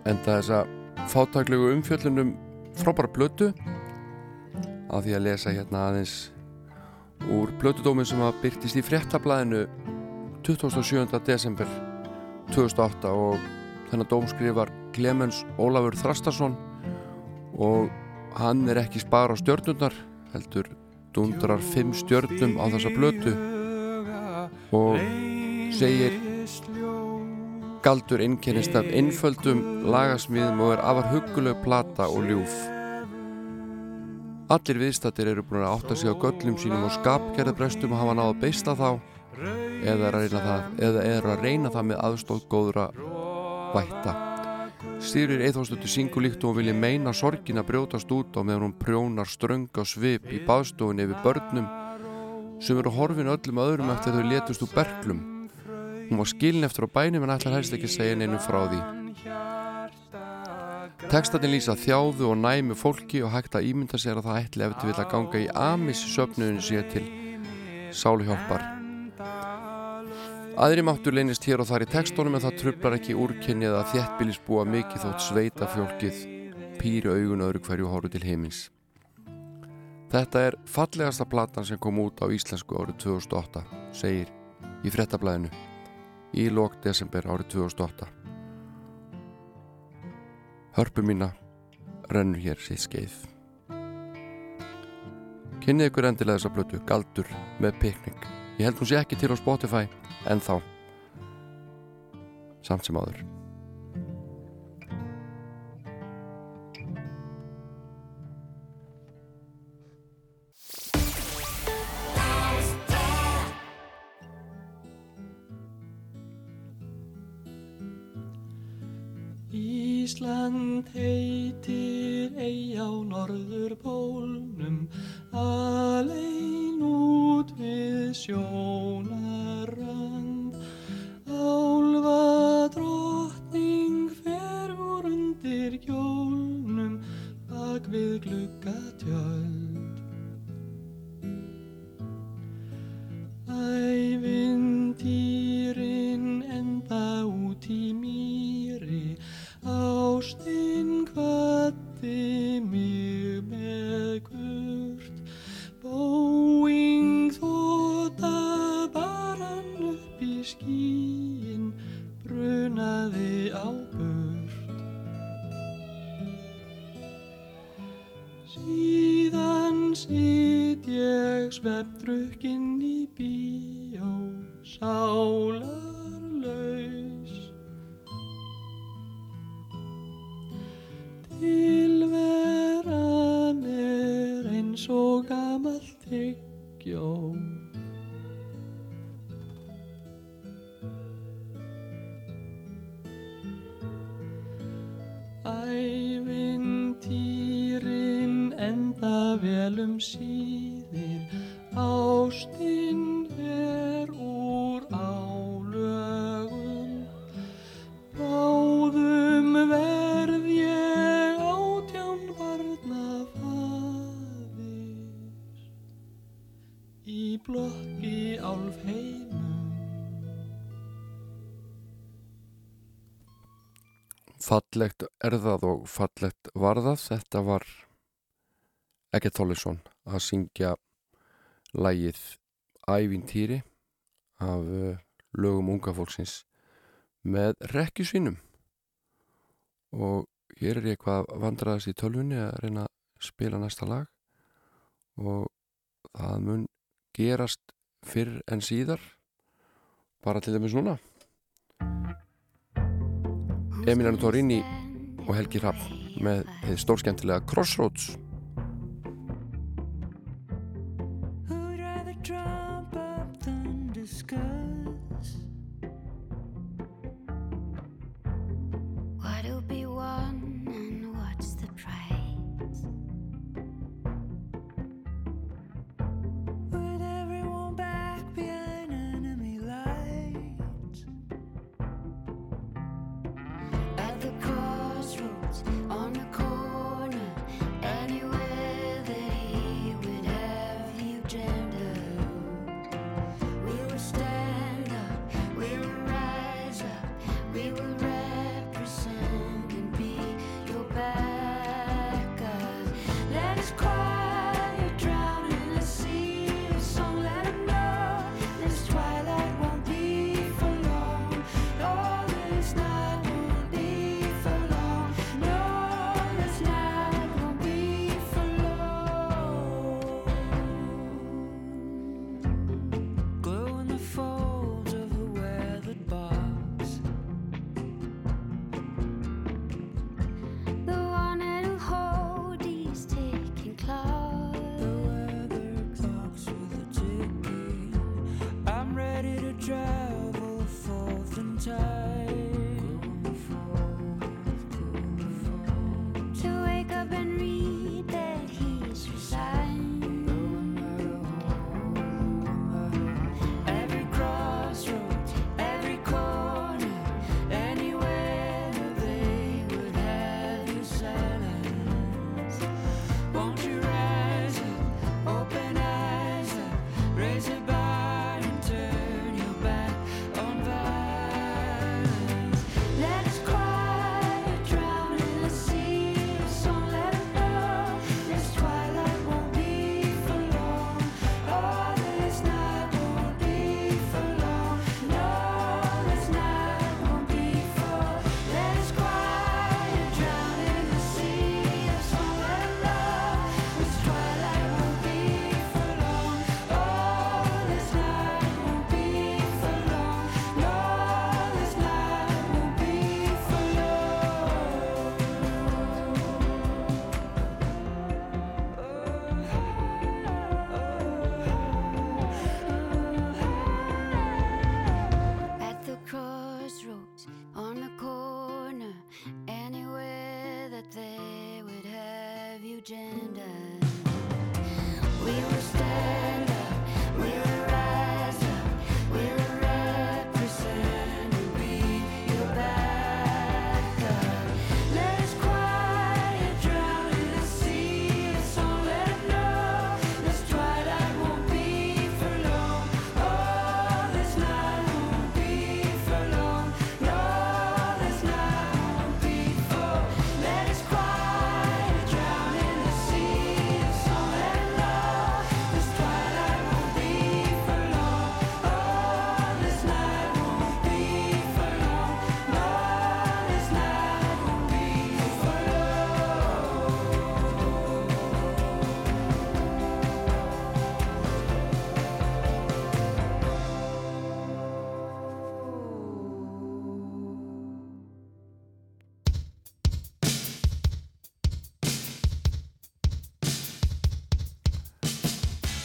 enda þessa fátaklegu umfjöllunum frábæra blötu af því að lesa hérna aðeins úr blötudómin sem að byrtist í fréttablaðinu 27. desember 2008 og þennan dóm skrifar Clemens Ólafur Þrastarsson og hann er ekki spara á stjörnurnar heldur dundrar fimm stjörnum á þessa blötu og segir Galdur einkennist af einföldum lagasmíðum og er afar hugguleg plata og ljúf. Allir viðstattir eru búin að átta sig á göllum sínum og skapgerðabrestum og hafa náða beista þá eða er að reyna það, með aðstóð góðra vætta. Stýrir eithóðstötu syngu líkt og hún vilji meina sorgin að brjótast út á meðan hún prjónar ströng á svip í baðstofunni yfir börnum sem eru horfin öllum öðrum eftir þau letust úr berglum Hún var skilin eftir á bænum en ætlar helst ekki segja neinum frá því. Tekstatinn lýsa þjáðu og næmu fólki og hægt að ímynda sér að það ætli eftir vil að ganga í amis söfnuðinu sér til sáluhjálpar. Aðri máttur leynist hér og þar í tekstónum en það trublar ekki úrkynnið að þéttbílisbúa mikið þótt sveita fjólkið pýri augun öðru hverju horfu til heimins. Þetta er fallegasta platan sem kom út á íslensku árið 2008, segir í frettablaðinu í lók desember árið 2008. Hörpu mína rennur hér sitt skeið. Kynnið ykkur endilega þessa blötu, Galdur með pikning. Ég held hún sé ekki til á Spotify en þá. Samt sem áður. Ísland heitir ei á norður pólnum alein út við sjónarrand Álfa drottning fer úr undir kjólnum bak við gluggatjöld. Ævintýrin enda út í mýri Ástin kvatti mig með gurt Bóing þóta baran upp í skíin Brunaði á burt Síðan sitt ég svefndrukkinn í bíó Sálarlaus fallegt erðað og fallegt varðað þetta var Egert Þólisson að syngja lægið Ævintýri af eh, lögum unga fólksins með rekkjusvinum og hér er ég hvað vandraðast í tölvunni að reyna að spila næsta lag. Og það mun gerast fyrr en síðar. Bara til dæmis núna. Emiliano Torrini og Helgi Rapp með stórskemmtilega Crossroads.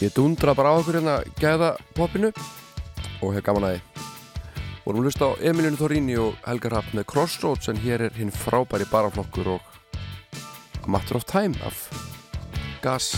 Ég dundra bara á okkur hérna gæða popinu og hef gaman að þið. Vorum að hlusta á Emilinu Thorini og Helgar Rapp með Crossroads en hér er hinn frábæri baraflokkur og A Matter of Time af Gas.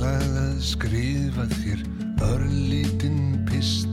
Ég ætlað að skrifa þér örlítinn pistil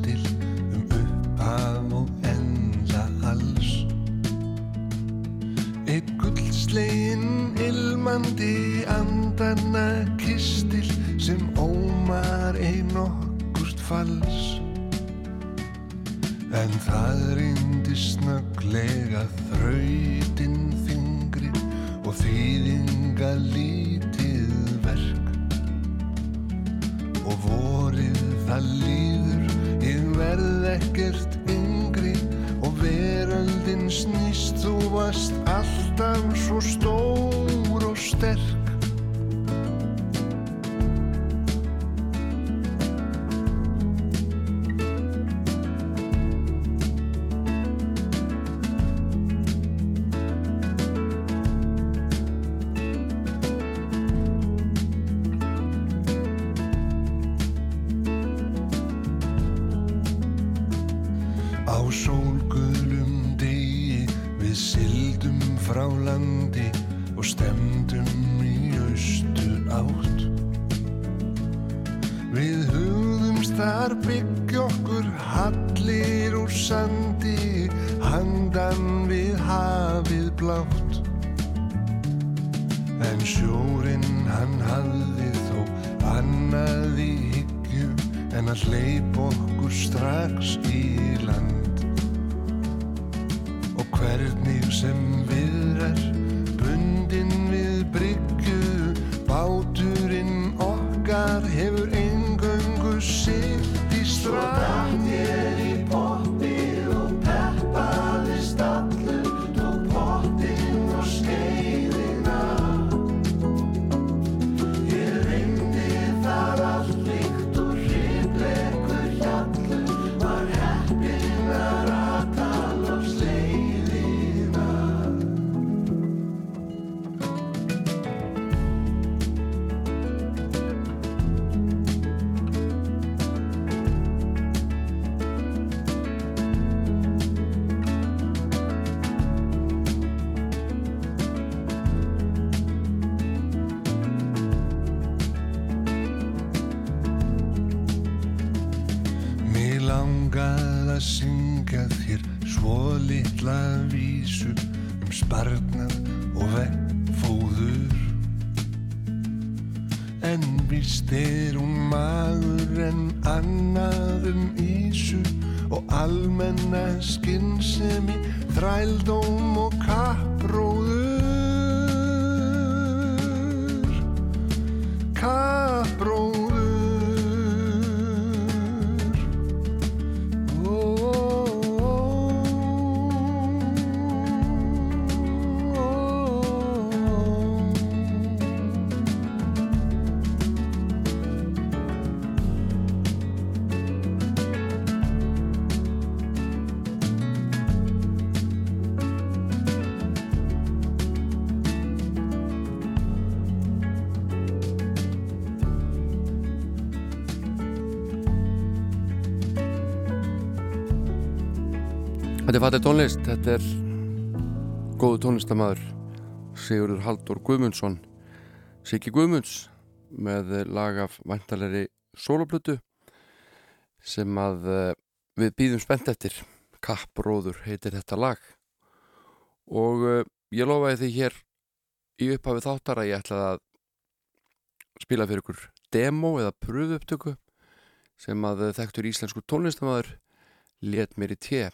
Þetta er fatið tónlist, þetta er góðu tónlistamæður Sigurður Haldur Guðmundsson. Siggi Guðmunds með lag af væntalegri soloplötu sem að eh, við býðum spennt eftir. Kappróður heitir þetta lag. Og uh, ég lofaði því hér í upphafi þáttar að ég ætlaði að spila fyrir ykkur demo eða pröfu upptöku sem að þekktur íslensku tónlistamæður let mér í tje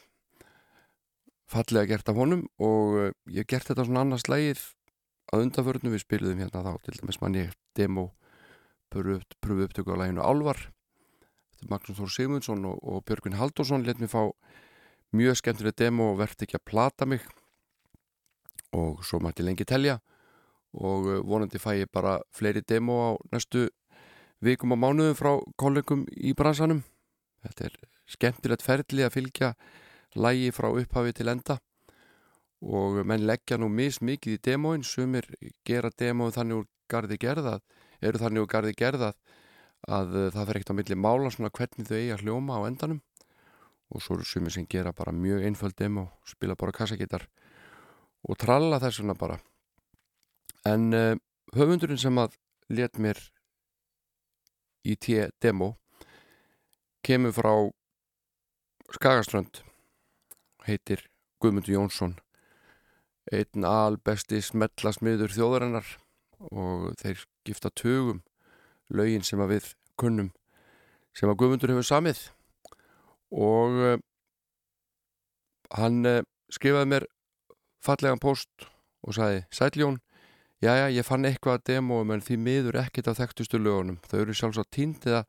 fallega gert af honum og uh, ég hef gert þetta svona annars lægið að undanförnum við spiliðum hérna þá til dæmis mann ég demo pröfu upptöku á læginu Álvar Magnús Þór Sigmundsson og, og Björgvin Haldursson let mér fá mjög skemmtileg demo og verðt ekki að plata mig. Og svo mætti lengi telja og uh, vonandi fæ ég bara fleiri demo á næstu vikum og mánuðum frá kollegum í bransanum. Þetta er skemmtilegt ferli að fylgja lægi frá upphafi til enda. Og menn leggja nú mis mikið í demóin. Sumir gera demóin þannig úr gardi gerðað eru þannig úr gardi gerðað að uh, það fer ekkert á milli mála svona hvernig þau eigi að hljóma á endanum. Og svo eru sumir sem gera bara mjög einföld demo spila bara kassagittar og tralla þessuna bara. En uh, höfundurinn sem að let mér í té demo kemur frá Skagaströnd heitir Guðmundur Jónsson einn albesti smellasmiður þjóðarinnar og þeir gifta tögum lögin sem að við kunnum sem að Guðmundur hefur samið. Og uh, hann uh, skrifaði mér fallegan post og sagði Sæljón, já já ég fann eitthvað að demóum en því miður ekkert af þekktustu lögunum. Þau eru sjálfsagt tínt eða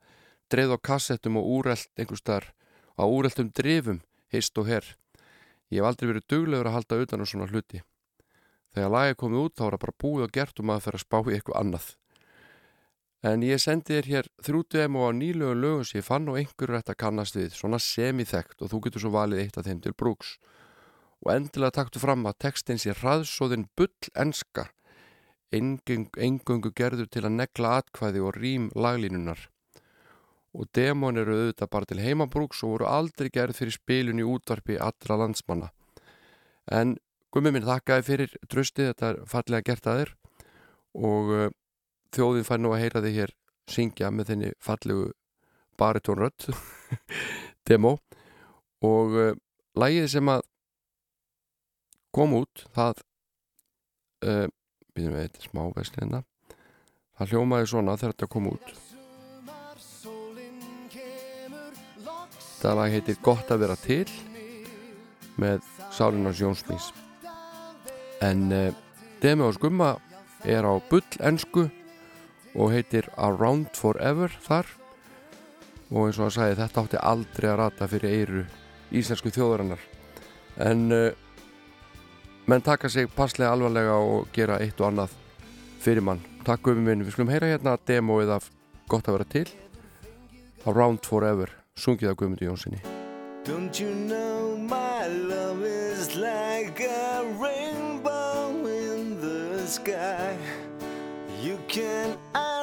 dreið á kassettum og úrelt einhver starf á úreltum drifum, heist og herr Ég hef aldrei verið duglegur að halda utan á um svona hluti. Þegar lagið komið út þá var það bara búið og gert og maður fyrir að spá í eitthvað annað. En ég sendi þér hér þrjú demo á nýlögu lögum sem ég fann og einhverju ætti að kannast við, svona semi-þekkt og þú getur svo valið eitt af þeim til brúks. Og endilega taktu fram að textin sé hraðsóðin bull enska, engöngu gerður til að negla atkvæði og rým laglínunar og demón eru auðvitað bara til heimabrúks og voru aldrei gerð fyrir spilun í útvarpi allra landsmanna. En gummi minn þakkaði fyrir trösti, þetta er fallega gert að þér. Og uh, þjóðin fær nú að heyra þig hér syngja með þenni fallegu baritónrött [laughs] demo og uh, lægið sem að kom út það uh, við veitum eitthvað smá vestlina það hljómaði svona þegar þetta kom út Þetta lag heitir Gott að vera til með Sálinars Jónsmís en uh, Demi og Skumma er á bull ennsku og heitir Around Forever þar. Og eins og að sagði þetta átti aldrei að rata fyrir eiru íslensku þjóðarinnar. En uh, menn taka sig passlega alvarlega og gera eitt og annað fyrir mann. Takk um minn, við skulum heyra hérna demoið af Gott að vera til. Around Forever sungið af Guðmundur Jónssoni Don't you know my love is like a rainbow in the sky? You can ask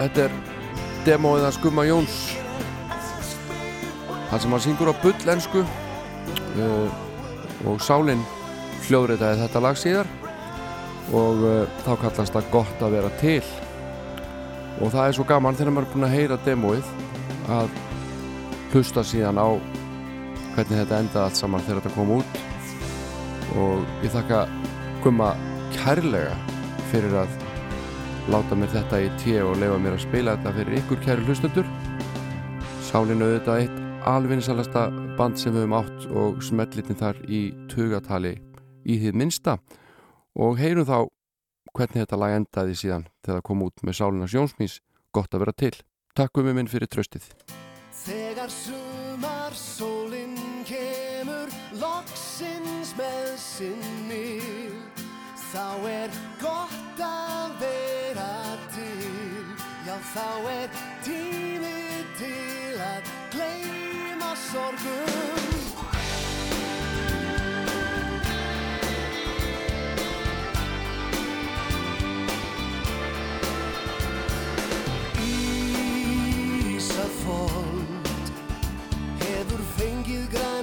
þetta er demóið að skumma Jóns. Það sem hann syngur á bullensku uh, og Sálin hljóðritaði þetta lag síðar. Og uh, þá kallast það gott að vera til. Og það er svo gaman þegar maður er búin að heyra demóið að hlusta síðan á hvernig þetta endaði allt saman þegar þetta kom út. Og ég þakka Gumma kærlega fyrir að láta mér þetta í tíu og leifa mér að spila þetta fyrir ykkur kæri hlustundur Sálin auðvitað eitt alvinnisalasta band sem við höfum átt og smellitin þar í tugatali í því minnsta og heyrum þá hvernig þetta lag endaði síðan þegar það kom út með Sálinas Jónsmís gott að vera til. Takk um minn fyrir tröstið. Þegar sumar sólinn kemur loksins með sinni þá er gott þá er tími til að gleyma sorgum. Ísafold hefur fengið græna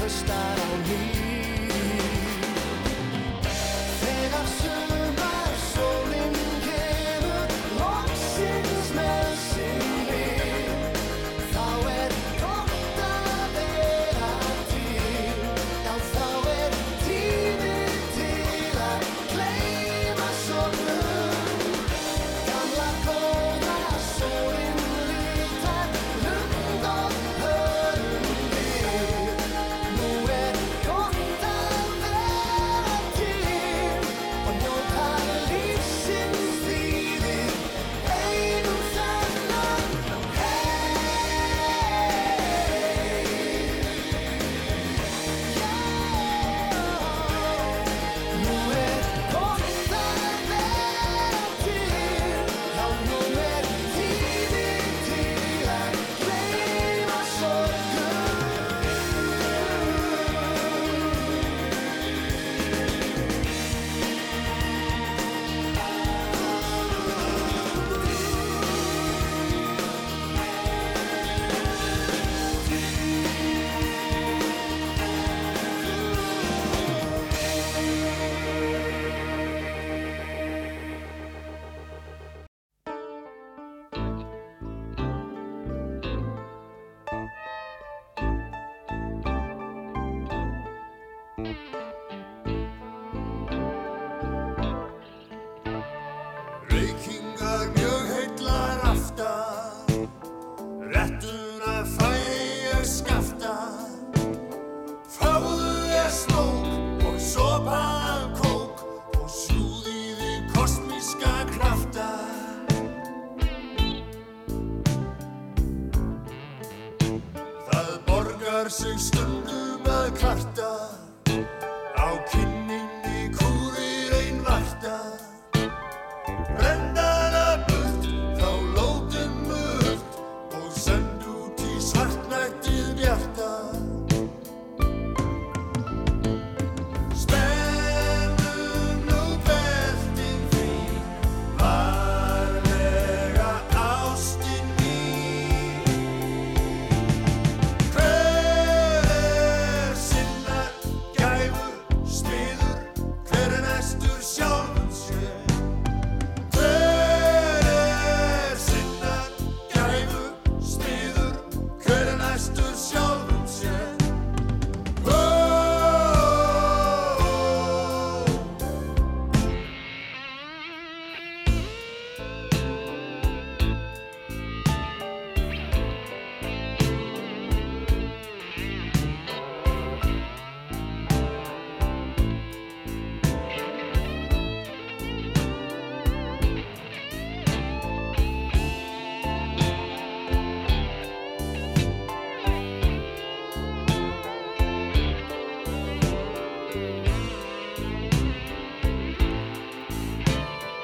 fjendum allt er fyrir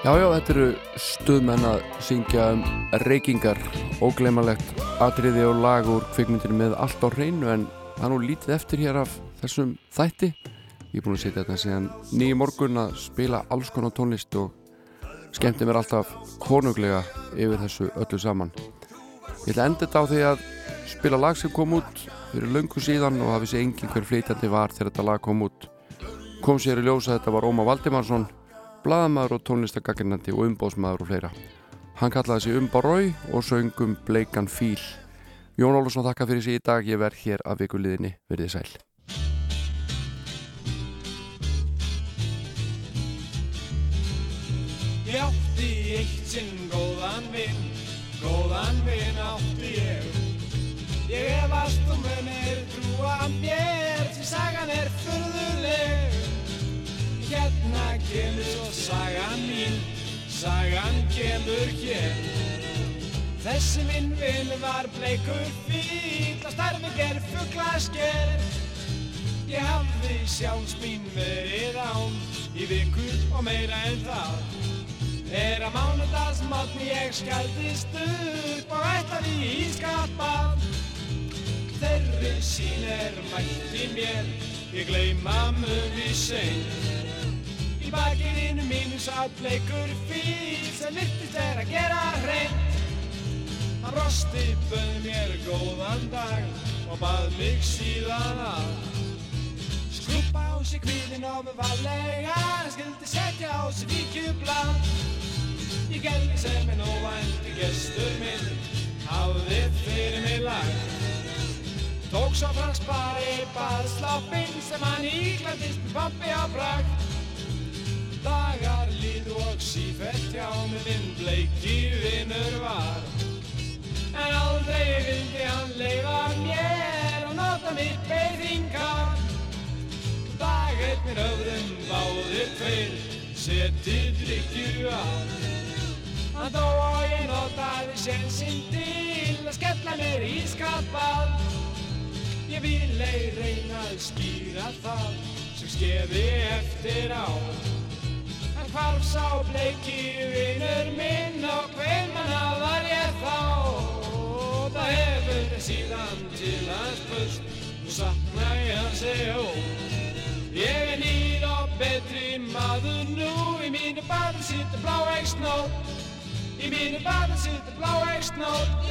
gefið uns höstar á ný Já, já, þetta eru stuðmenn að syngja um reykingar, ógleimalegt atriði og lag úr kvikmyndinu með allt á hreinu en það er nú lítið eftir hér af þessum þætti. Ég er búin að setja þetta síðan nýju morgun að spila alls konar tónlist og skemmti mér alltaf konunglega yfir þessu öllu saman. Ég ætla enda þetta á því að spila lag sem kom út fyrir löngu síðan og hafið sér engin hver flytjandi var þegar þetta lag kom út. Kom sér í ljósa þetta var Óma Valdimarsson bladamæður og tónlistagaginnandi og umbóðsmæður og fleira. Hann kallaði sig Umba Rói og söngum Bleikan Fíl. Jón Ólusson þakka fyrir sig í dag, ég verð hér af vikuliðinni, verðið sæl. Ég átti eitt sinn góðan vinn, góðan vinn átti ég. Ég efast og munir trúa mér, því sagan er furðuleg. Hérna kemur svo sagan mín, sagan kemur hér. Þessi minn vinn var bleikur fíl, að starfi ger fugglasker. Ég hafði sjálfs mín verið án, í vikur og meira en það. Er að mánudagsmátni ég skaldist upp og ætlaði í ískappan. Þeirri sín er mætt í mér, ég gleyma muni sein. Í bakirinu mínu sá bleikur fíl sem virtist er að gera hreint. Hann brosti, bauð mér góðan dag og bað mig síðan að Skrúpa á sig kvíðin og með valega skildi setja á sig víkjublad Ég gerði sem en óvænti gestur minn Hafði fyrir mig lag. Tók svo frans bara í baðsláppinn Sem hann íglændist með pappi á brag Dagar líð og sífætt hjá mig Minn bleiki vinnur var. En aldrei vildi hann leifa mér Og nota mitt beðingar Dag eitt mér öfðum báðir tveir Setið drikkju að Hann dó og ég notaði sensinn til Að skella mér í skapað Ég vil ei reyna að skýra það Sem skeði eftir á hvarf sá bleiki vinnur minn Og hver manna var ég þá? Það hefur síðan til hans pust Nú sakna ég hans eða Ég er nýr og betri maður nú Í mínu baði situr blá eiksnót Í mínu baði situr blá eiksnót